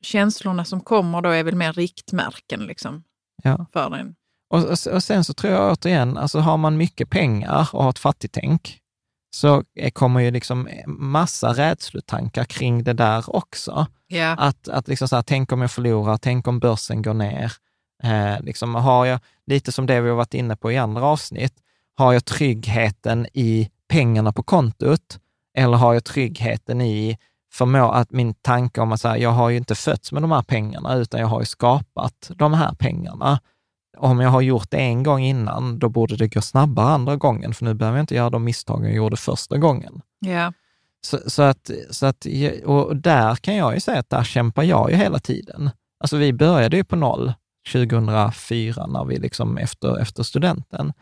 känslorna som kommer då är väl mer riktmärken liksom, Ja. för en. Och, och, och sen så tror jag återigen, alltså har man mycket pengar och har ett fattigtänk, så kommer ju liksom massa rädslutankar kring det där också. Ja. Att, att liksom så här, tänk om jag förlorar, tänk om börsen går ner. Eh, liksom har jag, lite som det vi har varit inne på i andra avsnitt, har jag tryggheten i pengarna på kontot eller har jag tryggheten i förmå att min tanke om att så här, jag har ju inte fötts med de här pengarna, utan jag har ju skapat de här pengarna. Om jag har gjort det en gång innan, då borde det gå snabbare andra gången, för nu behöver jag inte göra de misstag jag gjorde första gången. Ja. Så, så att, så att, och där kan jag ju säga att där kämpar jag ju hela tiden. Alltså vi började ju på noll 2004, när vi liksom efter, efter studenten.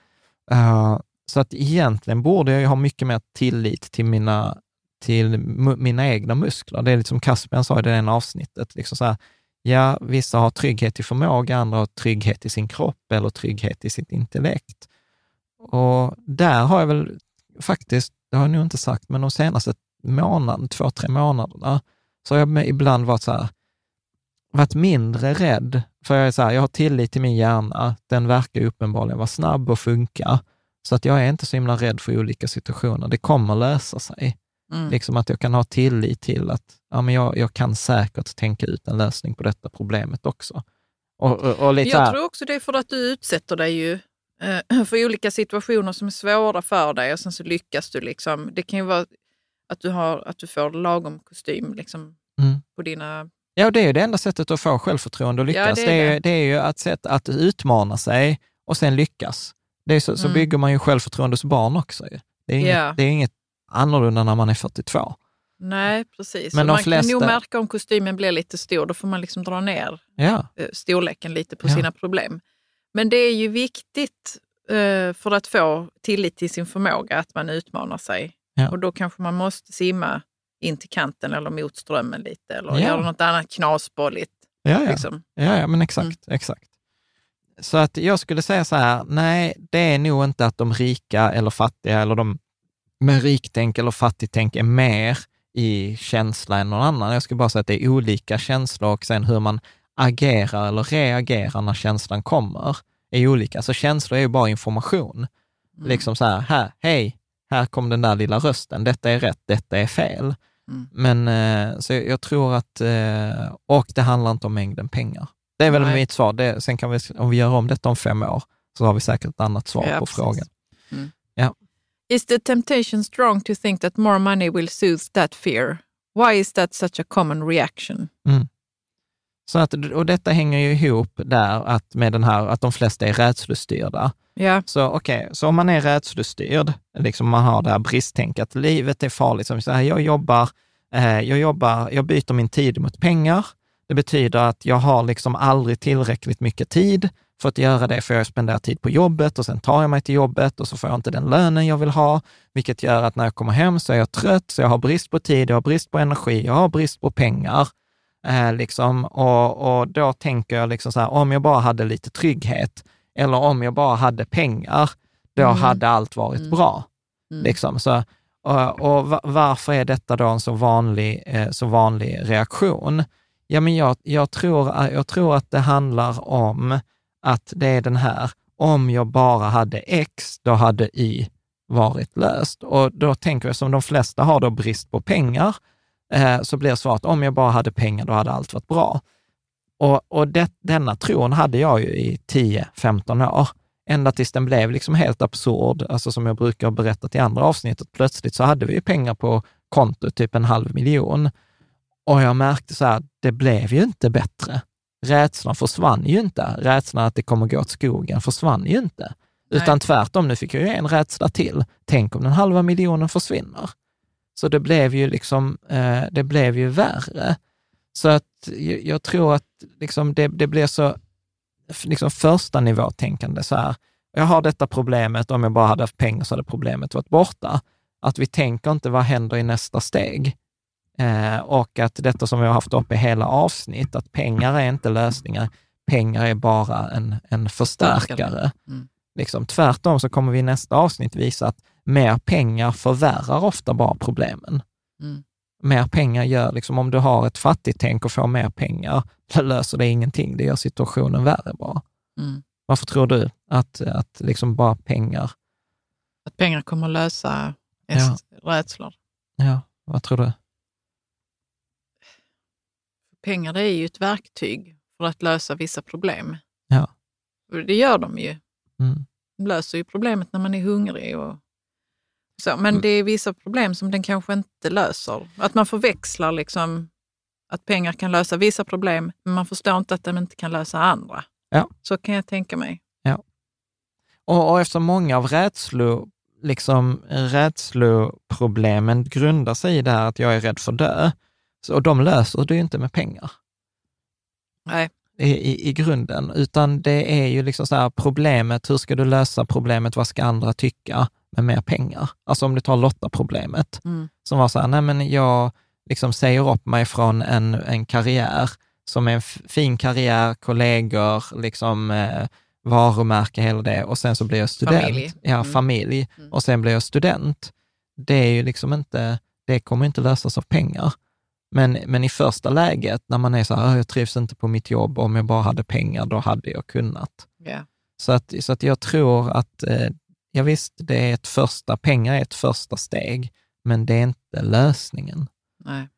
Eh, så att egentligen borde jag ju ha mycket mer tillit till mina, till mina egna muskler. Det är lite som Caspian sa i det ena avsnittet, liksom så här, ja, vissa har trygghet i förmåga, andra har trygghet i sin kropp eller trygghet i sitt intellekt. Och där har jag väl faktiskt, det har jag nog inte sagt, men de senaste månaden, två, tre månaderna, så har jag ibland varit så här, varit mindre rädd, för jag är så här, jag har tillit till min hjärna, den verkar uppenbarligen vara snabb och funka, så att jag är inte så himla rädd för olika situationer. Det kommer lösa sig. Mm. Liksom att jag kan ha tillit till att ja, men jag, jag kan säkert tänka ut en lösning på detta problemet också. Och, och, och lite så Jag här, tror också det är för att du utsätter dig ju eh, för olika situationer som är svåra för dig och sen så lyckas du. liksom. Det kan ju vara att du, har, att du får lagom kostym liksom, Mm. på dina... Ja, det är ju det enda sättet att få självförtroende och Ja, lyckas. det är det, är det. Är ju ett sätt att utmana sig och sen lyckas. Det är så, så Mm. bygger man ju självförtroende hos barn också. Det är inget, Ja. det är inget annorlunda när man är 42. Nej, precis. Men man flesta- kan nog märka om kostymen blir lite stor. Då får man liksom dra ner Ja, eh, storleken lite på Ja. sina problem. Men det är ju viktigt eh, för att få tillit till sin förmåga att man utmanar sig. Ja. Och då kanske man måste simma in till kanten eller mot strömmen lite. Eller Ja. gör du något annat knasbolligt. Ja, ja. Liksom. Ja, ja men exakt, exakt. Så att jag skulle säga så här, nej, det är nog inte att de rika eller fattiga eller de med riktänk eller fattigtänk är mer i känsla än någon annan. Jag skulle bara säga att det är olika känslor och sen hur man agerar eller reagerar när känslan kommer är olika. Så känslor är ju bara information. Liksom så här, här, hej, här kom den där lilla rösten, detta är rätt, detta är fel. Mm. Men eh, så jag, tror att, eh, och det handlar inte om mängden pengar. Det är väl Nej. mitt svar. Det, sen kan vi, om vi gör om detta om fem år, så har vi säkert ett annat svar Ja, på precis. frågan. Is the temptation strong to think that more money will soothe that fear? Why is that such a common reaction? Så att, och detta hänger ju ihop där att med den här, att de flesta är rädslostyrda. Ja, Så okej, så om man är rädslostyrd, liksom man har det här bristtänket, livet är farligt, som så här, jag jobbar, eh, jag jobbar, jag byter min tid mot pengar. Det betyder att jag har liksom aldrig tillräckligt mycket tid för att göra det, för jag spenderar tid på jobbet och sen tar jag mig till jobbet och så får jag inte den lönen jag vill ha, vilket gör att när jag kommer hem så är jag trött, så jag har brist på tid, jag har brist på energi, jag har brist på pengar. Eh, liksom, och, och då tänker jag liksom så här, om jag bara hade lite trygghet, eller om jag bara hade pengar, då Mm. hade allt varit Mm. bra. Mm. Liksom. Så, och och va- varför är detta då en så vanlig, eh, så vanlig reaktion? Ja, men jag, jag, tror, jag tror att det handlar om att det är den här, om jag bara hade X, då hade Y varit löst. Och då tänker jag som de flesta har då brist på pengar, eh, så blir svaret om jag bara hade pengar, då hade allt varit bra. Och, och det, denna tron hade jag ju i 10-15 år, ända tills den blev liksom helt absurd, alltså som jag brukar berätta i andra avsnittet, plötsligt så hade vi ju pengar på kontot, typ en halv miljon. Och jag märkte så här, det blev ju inte bättre. Rädslan försvann ju inte. Rädslan att det kommer gå åt skogen försvann ju inte. Nej. Utan tvärtom, nu fick jag ju en rädsla till. Tänk om den halva miljonen försvinner. Så det blev ju liksom, eh, det blev ju värre. Så att jag, tror att liksom det, det blir så, liksom första nivåtänkande så här. Jag har detta problemet, om jag bara hade haft pengar så hade problemet varit borta. Att vi tänker inte vad händer i nästa steg? Eh, och att detta som vi har haft uppe i hela avsnitt, att pengar är inte lösningar, pengar är bara en, en förstärkare. Mm. Liksom, tvärtom så kommer vi i nästa avsnitt visa att mer pengar förvärrar ofta bara problemen. Mm. Mer pengar gör, liksom, om du har ett fattigt tänk och får mer pengar, så löser det ingenting. Det gör situationen värre bara. Mm. Varför tror du att, att liksom bara pengar, Att pengar kommer att lösa Ja. rädslor. ja, vad tror du? Pengar det är ju ett verktyg för att lösa vissa problem. Ja. Och det gör de ju. Mm. De löser ju problemet när man är hungrig. Och så. Men Mm. det är vissa problem som den kanske inte löser. Att man förväxlar liksom att pengar kan lösa vissa problem, men man förstår inte att de inte kan lösa andra. Ja. Så kan jag tänka mig. Och, och eftersom många av rädslo, liksom, rädsloproblemen grundar sig i det här att jag är rädd för dö, så, och de löser du ju inte med pengar. Nej. i, i, grunden, utan det är ju liksom så här problemet, hur ska du lösa problemet, vad ska andra tycka med mer pengar? Alltså om du tar Lotta-problemet, Mm. som var så här, nej men jag liksom säger upp mig från en, en karriär som är en fin karriär, kollegor, liksom eh, varumärke, hela det, och sen så blir jag student. Familj. Ja, Mm. familj. Mm. Och sen blir jag student. Det är ju liksom inte, det kommer inte lösas av pengar. Men, men i första läget, när man är så här, "Åh, jag trivs inte på mitt jobb, om jag bara hade pengar, då hade jag kunnat. Ja. Så att, så att jag tror att, eh, ja visst, det är ett första, pengar är ett första steg, men det är inte lösningen. Nej.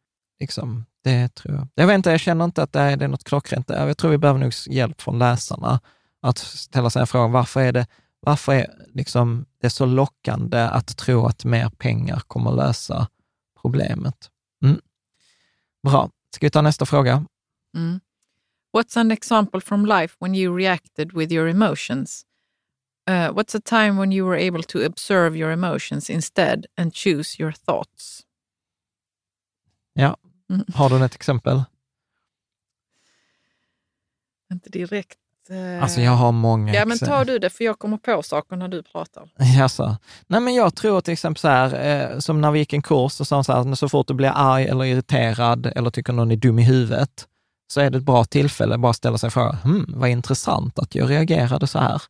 Liksom, det tror jag. Jag vet inte, jag känner inte att det är, det är något klockrent. Jag tror vi behöver nog hjälp från läsarna att ställa sig frågan, varför är det, varför är liksom det så lockande att tro att mer pengar kommer lösa problemet? Bra. Ska vi ta nästa fråga? Mm. What's an example from life when you reacted with your emotions? Uh, what's a time when you were able to observe your emotions instead and choose your thoughts? Ja. Mm. Har du ett exempel? Inte direkt Alltså jag har många Ja, men exempel. ta du det, för jag kommer på saker när du pratar. Jaså? Nej, men jag tror till exempel så här, eh, som när vi gick en kurs och sa så här, så fort du blir arg eller irriterad eller tycker någon är dum i huvudet, så är det ett bra tillfälle att bara ställa sig frågan, hmm, vad intressant att jag reagerade så här.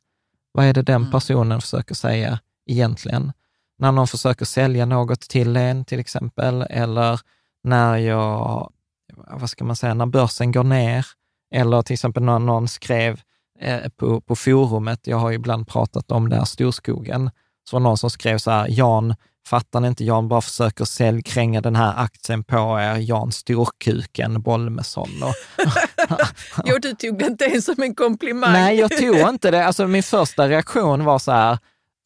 Vad är det den Mm. personen försöker säga egentligen? När någon försöker sälja något till en till exempel, eller när jag, vad ska man säga, när börsen går ner, eller till exempel när någon skrev eh, på, på forumet, jag har ibland pratat om det här storskogen, så var någon som skrev så här, Jan, fattar ni inte, Jan bara försöker säljkränga den här aktien på er, Jan Storkuken Bolmesson. Och, Jo, du tog det inte ens som en komplimang. Nej, jag tog inte det. Alltså min första reaktion var så här,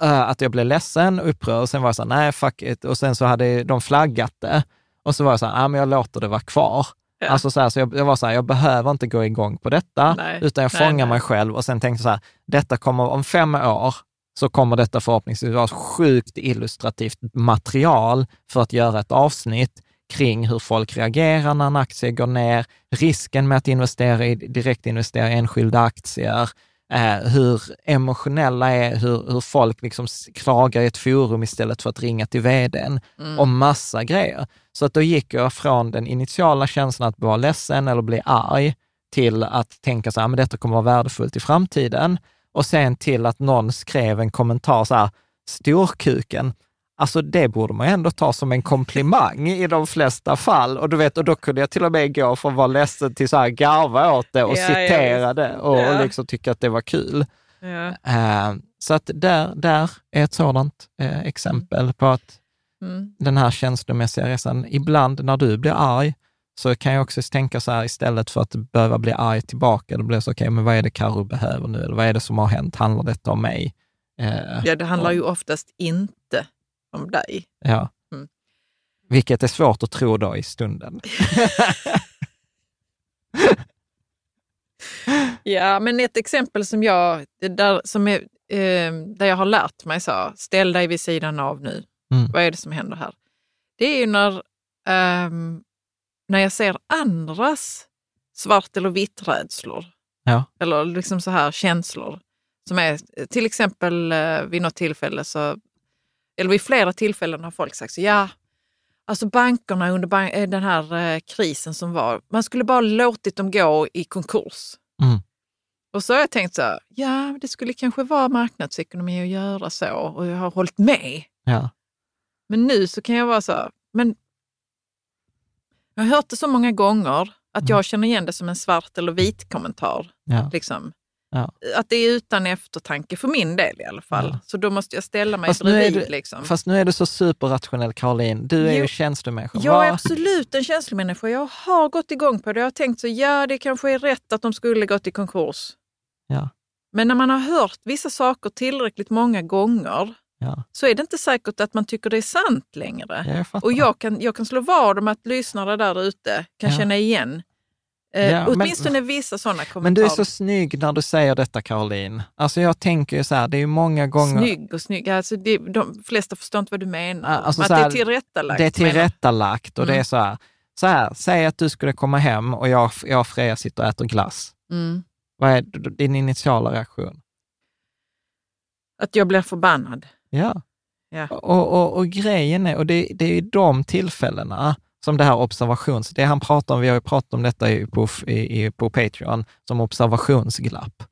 eh, att jag blev ledsen och upprörd. Och sen var jag så här, nej, fuck it. Och sen så hade de flaggat det. Och så var jag så här, nej, men jag låter det vara kvar. Ja. Alltså så, här, så jag, jag var så här, jag behöver inte gå igång på detta, Nej. utan jag Nej, fångar nej. mig själv och sen tänkte så här, detta kommer om fem år, så kommer detta förhoppningsvis vara sjukt illustrativt material för att göra ett avsnitt kring hur folk reagerar när en aktie går ner, risken med att investera i, direkt investera i enskilda aktier, eh, hur emotionella är, hur, hur folk liksom klagar i ett forum istället för att ringa till vdn Mm. och massa grejer. Så att då gick jag från den initiala känslan att vara ledsen eller bli arg till att tänka så här, men detta kommer vara värdefullt i framtiden. Och sen till att någon skrev en kommentar så här, storkuken, alltså det borde man ju ändå ta som en komplimang i de flesta fall. Och du vet, och då kunde jag till och med gå från att vara ledsen till så här garva åt det och Ja, ja, citera det och, Ja. och liksom tycka att det var kul. Ja. Eh, så att där, där är ett sådant eh, exempel på att Mm. den här känslomässiga resan. Ibland när du blir arg så kan jag också tänka så här, istället för att behöva bli arg tillbaka, då blir det så, okej, men vad är det Karo behöver nu? Eller vad är det som har hänt? Handlar detta om mig? Eh, ja, det handlar ju oftast inte om dig. ja. Mm. Vilket är svårt att tro då i stunden. Ja, men ett exempel som jag, där, som är, eh, där jag har lärt mig så, ställ dig vid sidan av nu. Mm. Vad är det som händer här? Det är ju när, ehm, när jag ser andras svart eller vitt rädslor. Ja. Eller liksom så här känslor. Som är till exempel eh, vid något tillfälle, så, eller vid flera tillfällen har folk sagt så ja, alltså bankerna under ban- eh, den här eh, krisen som var, man skulle bara låtit dem gå i konkurs. Mm. Och så har jag tänkt så här, ja det skulle kanske vara marknadsekonomi att göra så och jag har hållit med. Ja. Men nu så kan jag vara så här, men jag har hört det så många gånger att jag känner igen det som en svart eller vit kommentar. Ja. Liksom. Ja. Att det är utan eftertanke, för min del i alla fall. Ja. Så då måste jag ställa mig Fast nu, bredvid. du, liksom. fast nu är du så superrationell, Caroline. Du är Jo. ju känslomänniska. Jag är absolut en känslomänniska. Jag har gått igång på det. Jag har tänkt så, ja det kanske är rätt att de skulle gått i konkurs. Ja. Men när man har hört vissa saker tillräckligt många gånger Ja. så är det inte säkert att man tycker det är sant längre. Ja, jag. Och jag kan, jag kan slå vad om att lyssnare där ute kan känna igen eh, Ja, men- åtminstone vissa sådana kommentarer. Men du är så snygg när du säger detta, Caroline. Alltså jag tänker ju så här, det är ju många gånger... Snygg och snygg. Alltså det, de flesta förstår inte vad du menar. Alltså Men att det här, är tillrättalagt. Det är tillrättalagt och det Mm. är så här, så här, säg att du skulle komma hem och jag, jag och Freja sitter och äter glass. Mm. Vad är din initiala reaktion? Att jag blir förbannad. Ja. Ja. Och, och, och grejen är, och det, det är ju de tillfällena som det här observations... Det han pratar om, vi har ju pratat om detta på, i, på Patreon, som observationsglapp.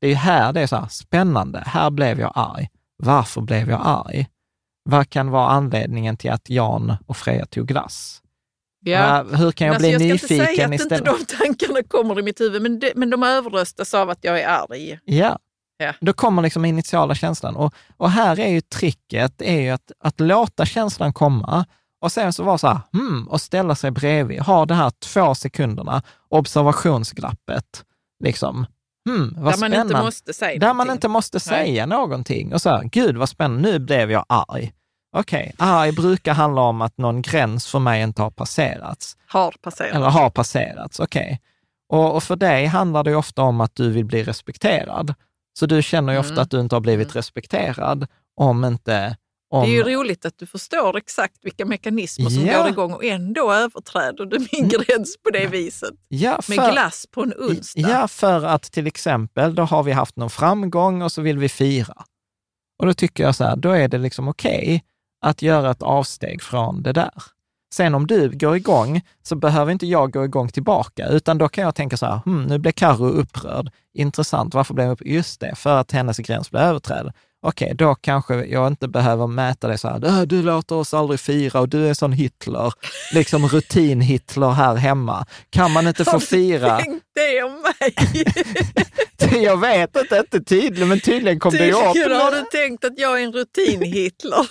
Det är ju här det är så här, spännande, här blev jag arg. Varför blev jag arg? Vad kan vara anledningen till att Jan och Freja tog glass? Ja. Hur kan jag Alltså, bli jag ska inte säga nyfiken att istället? inte de tankarna kommer i mitt huvud, men, det, men de överröstas av att jag är arg. Ja. Ja. Då kommer liksom initiala känslan. Och, och här är ju tricket, är ju att, att låta känslan komma och sen så vara så här, hmm, och ställa sig bredvid, ha det här två sekunderna, observationsglappet, liksom. Hmm, vad Där man spännande. inte måste säga Där man någonting. inte måste säga någonting. Och så här, gud vad spännande, nu blev jag arg. Okej, arg brukar handla om att någon gräns för mig inte har passerats. Har passerat. Eller har passerats, okej. Och, och för dig handlar det ofta om att du vill bli respekterad. Så du känner ju ofta Mm. att du inte har blivit Mm. respekterad om inte, om... Det är ju roligt att du förstår exakt vilka mekanismer som Ja. går igång och ändå överträder du min gräns på det viset. Ja, Med glass på en onsdag. Ja, för att till exempel, då har vi haft någon framgång och så vill vi fira. Och då tycker jag så här, då är det liksom okej att göra ett avsteg från det där. Sen om du går igång så behöver inte jag gå igång tillbaka, utan då kan jag tänka så här, hmm, nu blev Karo upprörd. Intressant, varför blev hon upprörd? Just det, för att hennes gräns blev överträdd. Okej, då kanske jag inte behöver mäta det så här, "Äh, du låter oss aldrig fira och du är sån Hitler, liksom rutin-Hitler här hemma. Kan man inte få Har du fira? det om mig? Jag vet inte, inte tydligen, men tydligen kom det ju upp. Tydligen har du tänkt att jag är en rutin-Hitler.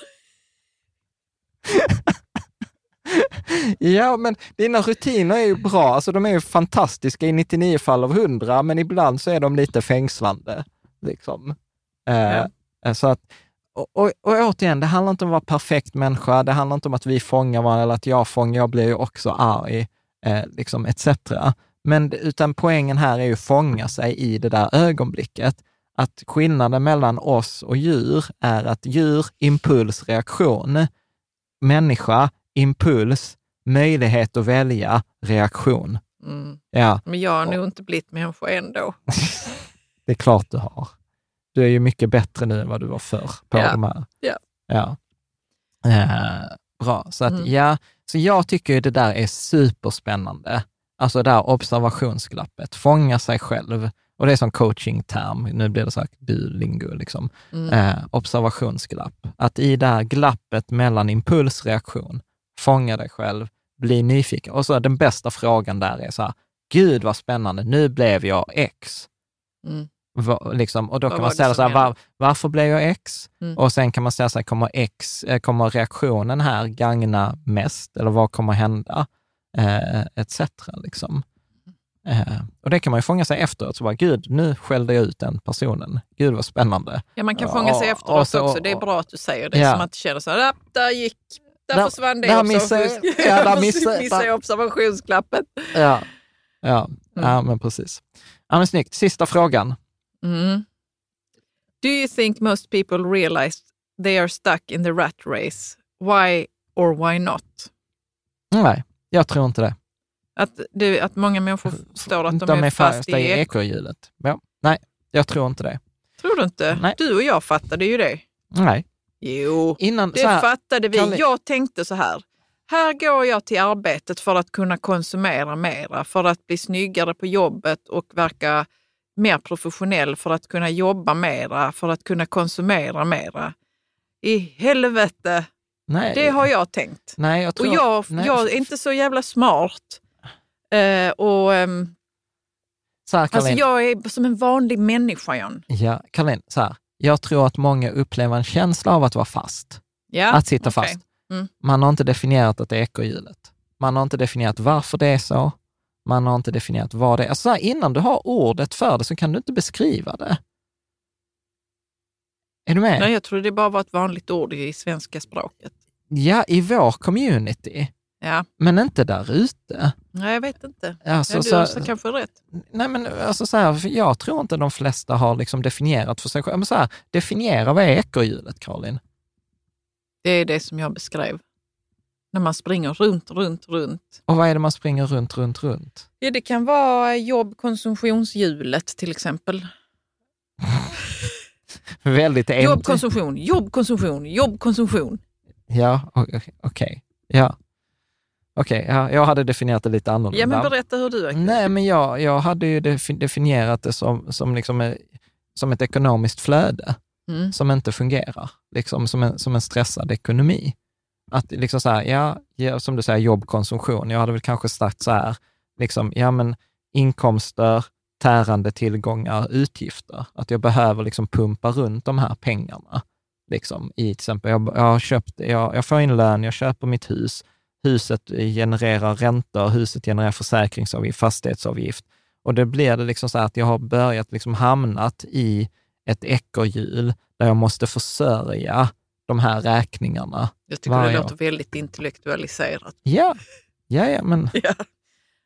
Ja, men dina rutiner är ju bra. Alltså, de är ju fantastiska i 99 fall av 100, men ibland så är de lite fängslande. Liksom. Eh, så att, och, och, och återigen, det handlar inte om att vara perfekt människa. Det handlar inte om att vi fångar varandra eller att jag fångar. Jag blir ju också arg, eh, liksom etc. Men utan poängen här är ju att fånga sig i det där ögonblicket. Att skillnaden mellan oss och djur är att djur, impuls, reaktion. Människa, impuls, möjlighet att välja, reaktion. Mm. Ja, Men jag har nog inte blivit människa ändå. det är klart du har. Du är ju mycket bättre nu än vad du var förr på Ja. de här. Ja. Ja. Eh, bra, så att Mm. ja, så jag tycker det där är superspännande. Alltså det där observationsglappet, fånga sig själv. Och det är som coachingterm, nu blir det sagt du-lingo, liksom. Mm. Eh, observationsglapp. Att i det här glappet mellan impulsreaktion, fånga dig själv, bli nyfiken. Och så den bästa frågan där är så här, gud vad spännande, nu blev jag X. Mm. Liksom, och då Vad kan man ställa sig, var, varför blev jag X? Mm. Och sen kan man säga så kommer, X, eh, kommer reaktionen här gagna mest? Eller vad kommer hända? Eh, etc. Liksom. Eh, och det kan man ju fånga sig efteråt, så bara, gud, nu skällde jag ut den personen. Gud vad spännande. Ja, man kan fånga sig efteråt och så- också. Det är bra att du säger det, Ja. som att du känner så här, "Ah, där gick, där, Där- försvann det där missade- ja, där missade- missade jag observationsklappet. Ja, ja, Mm. ja men precis. Ja, men snyggt. Sista frågan. Mm. Do you think most people realize they are stuck in the rat race? Why or why not? Nej, jag tror inte det. Att, det, att många människor förstår att de, är fast i i ek. ekorrhjulet. Ja. Nej, jag tror inte det. Tror du inte? Nej. Du och jag fattade ju det. Nej. Jo, Innan, det så här, fattade vi. Kalle- Jag tänkte så här. Här går jag till arbetet för att kunna konsumera mera, för att bli snyggare på jobbet och verka mer professionell, för att kunna jobba mera, för att kunna konsumera mera. I helvete, nej, det har jag tänkt. nej, jag tror, Och jag, nej, jag är inte så jävla smart. Eh, och, ehm, så här, alltså jag är som en vanlig människa, John. Ja, Caroline, så här. Jag tror att många upplever en känsla av att vara fast. Ja? att sitta okej. fast. Mm. Man har inte definierat att det är ekorrhjulet. Man har inte definierat varför det är så. Man har inte definierat vad det är. Alltså så här, innan du har ordet för det så kan du inte beskriva det. Är du med? Nej, jag tror det bara var ett vanligt ord i svenska språket. Ja, i vår community, Ja, men inte där ute. nej, jag vet inte. Alltså, ja, du så, så kanske rätt. nej, men alltså så här, jag tror inte de flesta har liksom definierat för sig själva. Men så här, definiera vad är ekorrhjulet, Caroline? Det är det som jag beskrev. När man springer runt, runt, runt. Och vad är det man springer runt, runt, runt? Ja, det kan vara jobbkonsumtionshjulet till exempel. Väldigt enkelt. Jobbkonsumtion, jobbkonsumtion, jobbkonsumtion. Ja, okej. Ja. Okej, ja, jag hade definierat det lite annorlunda. Ja, men berätta hur du är. Nej, men jag, jag hade ju defi- definierat det som, som, liksom, som ett ekonomiskt flöde Mm. som inte fungerar, liksom som en, som en stressad ekonomi. Att liksom så här, ja, ja, som du säger, jobbkonsumtion. Jag hade väl kanske sagt så här, liksom, ja men inkomster, tärande tillgångar, utgifter. Att jag behöver liksom pumpa runt de här pengarna. Liksom, i till exempel, jag, jag, har köpt, jag, jag får in lön, jag köper mitt hus, huset genererar räntor, huset genererar försäkringsavgift, fastighetsavgift. Och det blir det liksom så här att jag har börjat liksom hamnat i ett ekorrhjul där jag måste försörja de här räkningarna. Jag tycker Varje det år. låter väldigt intellektualiserat. Ja, ja, ja men Ja.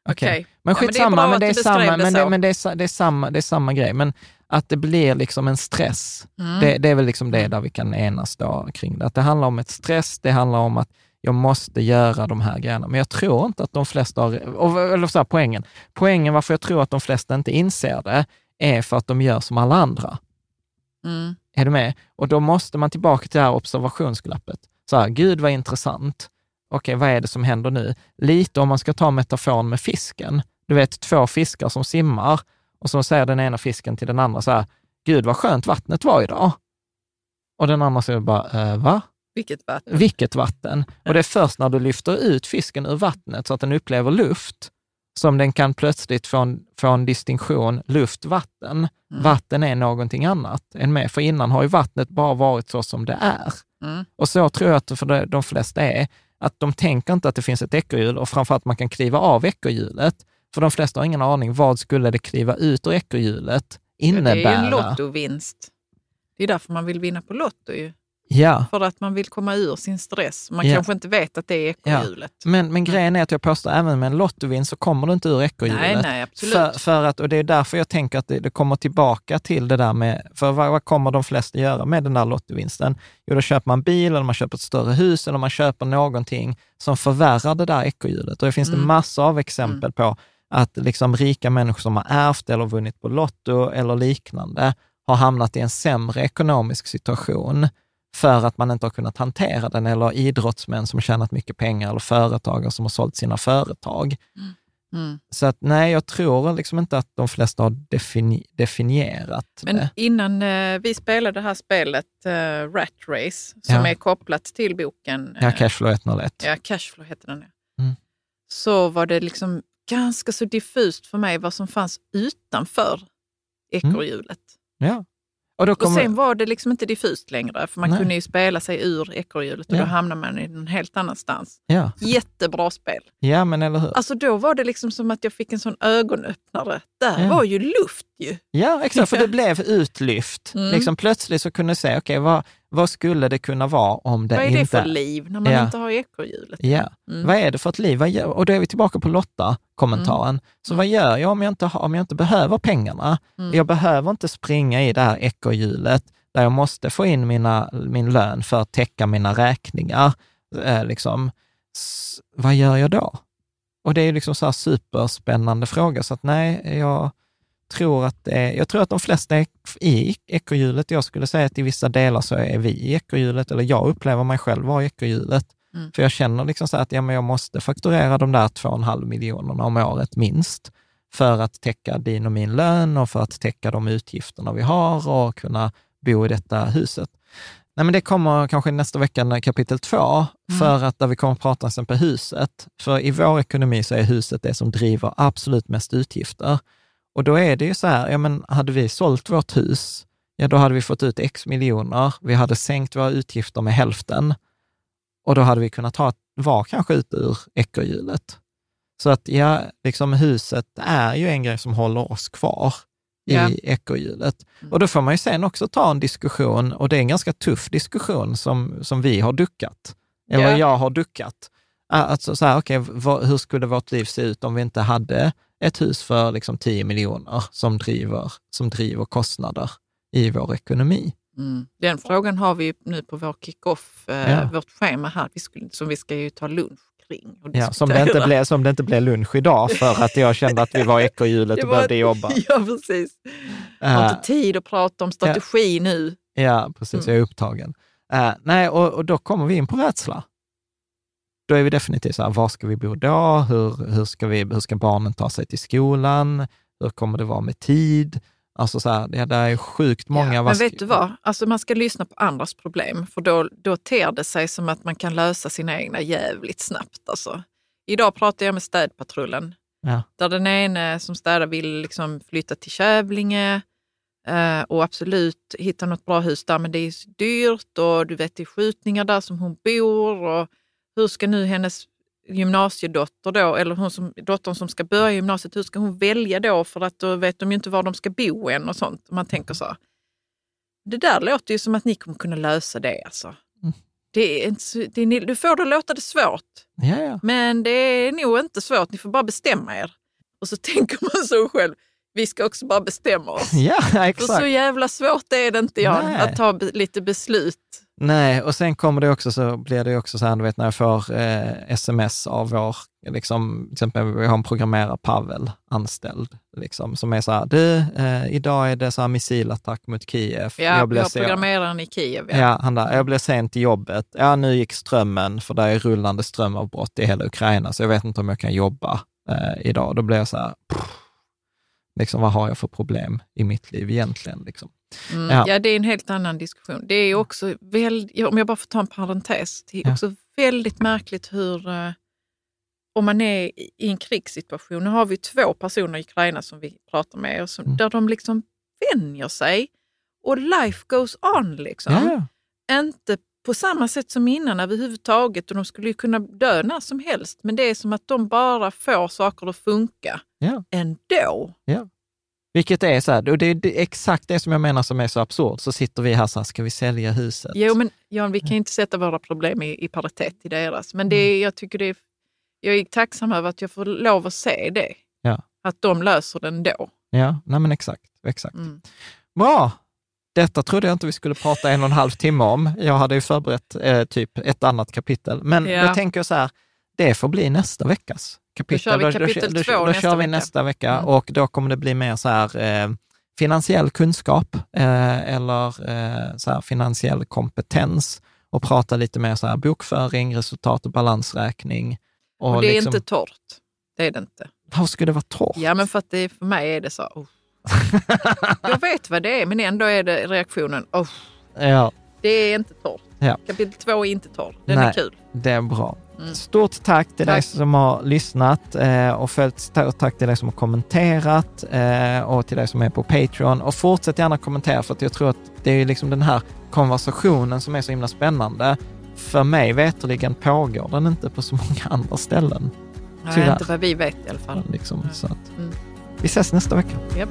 okej. Okej. Men Ja, men det är skitsamma, bra men det är samma, men det, men det är, det är samma, det är samma grej. Men Att det blir liksom en stress. Mm. Det, det är väl liksom det där vi kan enas då kring det. Att det handlar om ett stress, det handlar om att jag måste göra de här grejerna. Men jag tror inte att de flesta har, och- eller så här, poängen, poängen varför jag tror att de flesta inte inser det, är för att de gör som alla andra. Mm. Är du med? Och då måste man tillbaka till det här observationsglappet. Så här, gud vad intressant. Okej, vad är det som händer nu? Lite om man ska ta metaforen med fisken. Du vet, två fiskar som simmar och så säger den ena fisken till den andra så här, gud vad skönt vattnet var idag. Och den andra säger bara, äh, va? Vilket vatten. Vilket vatten? Och det är först när du lyfter ut fisken ur vattnet så att den upplever luft, som den kan plötsligt få en distinktion luft-vatten. Mm. Vatten är någonting annat än med, för innan har ju vattnet bara varit så som det är. Mm. Och så tror jag att för de- de flesta är, att de tänker inte att det finns ett ekorrhjul och framförallt man kan kliva av ekorrhjulet. För de flesta har ingen aning, vad skulle det kliva ut ur ekorrhjulet Ja, det är ju innebära? en lottovinst. Det är därför man vill vinna på Lotto ju. Ja, För att man vill komma ur sin stress. Man Ja. kanske inte vet att det är ekorrhjulet. men, men grejen är att jag påstår, även med en lottovinst så kommer du inte ur ekorrhjulet. Nej, nej, absolut. För, för att, och det är därför jag tänker att det, det kommer tillbaka till det där med, för vad, vad kommer de flesta göra med den där lottovinsten? Jo, då köper man bil eller man köper ett större hus eller man köper någonting som förvärrar det där ekorrhjulet. Och det finns det Mm. massor av exempel på att liksom rika människor som har ärvt eller vunnit på Lotto eller liknande har hamnat i en sämre ekonomisk situation för att man inte har kunnat hantera den, eller idrottsmän som har tjänat mycket pengar, eller företagare som har sålt sina företag. Mm. Så att nej, jag tror liksom inte att de flesta har defini- definierat Men det. innan eh, vi spelade det här spelet eh, Rat Race, som Ja. är kopplat till boken Ja, eh, Cashflow 101. ja, Cashflow heter den. ja. Mm. Så var det liksom ganska så diffust för mig vad som fanns utanför ekorrhjulet. Ja. Och då Och kommer, sen var det liksom inte diffust längre, för man Nej. kunde ju spela sig ur ekorrhjulet och Ja. då hamnar man i någon helt annanstans. ja. Jättebra spel. ja, men eller hur? Alltså då var det liksom som att jag fick en sån ögonöppnare. Där Ja. var ju luft ju. Ja, exakt, för det blev utlyft. Mm. Liksom plötsligt så kunde du säga, okej, vad, vad skulle det kunna vara om det Vad är inte... det för liv när man Ja. inte har ekorrhjulet? Ja, Mm. vad är det för ett liv? Gör, och då är vi tillbaka på Lotta-kommentaren. Mm. Så vad gör jag om jag inte, har, om jag inte behöver pengarna? Mm. Jag behöver inte springa i det här ekorrhjulet där jag måste få in mina, min lön för att täcka mina räkningar. Eh, liksom. S, vad gör jag då? Och det är liksom så här superspännande fråga, så att nej, jag tror att, jag tror att de flesta är i ekorrhjulet. Jag skulle säga att i vissa delar så är vi i ekorrhjulet, eller jag upplever mig själv vara i ekorrhjulet. Mm. För jag känner liksom så att ja, men jag måste fakturera de där 2,5 miljonerna om året minst för att täcka din och min lön och för att täcka de utgifterna vi har och kunna bo i detta huset. Nej, men det kommer kanske nästa vecka, när kapitel två, Mm. för att där vi kommer att prata till exempel huset. För i vår ekonomi så är huset det som driver absolut mest utgifter. Och då är det ju så här, ja men hade vi sålt vårt hus, ja då hade vi fått ut x miljoner, vi hade sänkt våra utgifter med hälften och då hade vi kunnat ta ett var kanske ut ur ekorrhjulet. Så att ja, liksom huset är ju en grej som håller oss kvar i Ja. ekorrhjulet. Och då får man ju sen också ta en diskussion, och det är en ganska tuff diskussion som, som vi har duckat, eller Ja. jag har duckat. Alltså så här, okej, vad- hur skulle vårt liv se ut om vi inte hade ett hus för liksom 10 miljoner som driver, som driver kostnader i vår ekonomi? Mm. Den frågan har vi nu på vår kick-off, eh, Ja. vårt schema här, vi skulle, som vi ska ju ta lunch kring. Ja, som, det inte blev, som det inte blev lunch idag för att jag kände att vi var i ekorrhjulet och behövde jobba. Ja, precis. Jag har Eh, inte tid att prata om strategi nu. Ja, precis. Mm. Jag är upptagen. Eh, nej, och, och då kommer vi in på rädsla. Då är vi definitivt så här, var ska vi bo då? Hur, hur, ska vi, hur ska barnen ta sig till skolan? Hur kommer det vara med tid? Alltså så här, ja, det är sjukt många... Ja, men vet du vad? Alltså man ska lyssna på andras problem, för då, då ter det sig som att man kan lösa sina egna jävligt snabbt. Alltså. Idag pratade jag med städpatrullen, Ja. där den ene som städar vill liksom flytta till Kävlinge eh, och absolut hitta något bra hus där, men det är dyrt och du vet det är skjutningar där som hon bor och hur ska nu hennes gymnasiedotter då, eller hon som, dottern som ska börja gymnasiet, hur ska hon välja då? För att då vet de ju inte var de ska bo än och sånt. Man tänker så. Det där låter ju som att ni kommer kunna lösa det alltså. Mm. Det är inte, det är, du får det låta det svårt, Ja, ja. men det är nog inte svårt. Ni får bara bestämma er. Och så tänker man så själv, vi ska också bara bestämma oss. Ja, För exakt. så jävla svårt är det inte, Nej. att ta lite beslut. Nej, och sen kommer det också så blir det också så här, du vet när jag får eh, sms av vår, liksom, till exempel vi har en programmerare, Pavel, anställd, liksom, som är så här, du, eh, idag är det så här missilattack mot Kiev. Ja, jag så- programmeraren i Kiev. Ja. han där, jag blev sent till jobbet. Ja, nu gick strömmen, för det är rullande strömavbrott i hela Ukraina, så jag vet inte om jag kan jobba eh, idag. Då blir jag så här, pff, liksom, vad har jag för problem i mitt liv egentligen? Liksom. Mm, Ja. ja. det är en helt annan diskussion. Det är också väldigt, om jag bara får ta en parentes, det är Ja. också väldigt märkligt hur, eh, om man är i en krigssituation, nu har vi två personer i Ukraina som vi pratar med, och som, Mm. där de liksom vänjer sig och life goes on. Liksom. Ja, Inte på samma sätt som innan överhuvudtaget och de skulle ju kunna dö när som helst, men det är som att de bara får saker att funka ja. ändå. Vilket är så här, och det är exakt det som jag menar som är så absurt. Så sitter vi här så här, ska vi sälja huset? Jo, men Jan, vi kan inte sätta våra problem i, i paritet till deras. Men det är, jag tycker det är, jag är tacksam över att jag får lov att se det. Ja. Att de löser det ändå. Ja, nej men exakt. exakt. Mm. Bra! Detta trodde jag inte vi skulle prata en och en halv timme om. Jag hade ju förberett eh, typ ett annat kapitel. Men Ja. då tänker jag så här, det får bli nästa veckas kapitel. kör vi kapitel då, två då, då nästa kör vi vecka. nästa vecka Mm. och då kommer det bli mer så här eh, finansiell kunskap eh, eller eh, så här, finansiell kompetens och prata lite mer så här bokföring, resultat och balansräkning. Och, det är liksom, inte torrt. Det är det inte. Varför skulle det vara torrt? Ja, men för att det, för mig är det så. Oh. jag vet vad det är, men ändå är det reaktionen. Oh. Ja, Det är inte torrt. Ja. Kapitel två är inte torr. Den Nej. är kul. det är bra. Mm. Stort tack till dig Tack. som har lyssnat eh, och följt. Stort tack till dig som har kommenterat eh, och till dig som är på Patreon. Och fortsätt gärna kommentera för att jag tror att det är liksom den här konversationen som är så himla spännande. För mig veterligen pågår den inte på så många andra ställen. Nej, Tyvärr. inte vad vi vet i alla fall. Liksom, så att, Mm. Vi ses nästa vecka. Japp.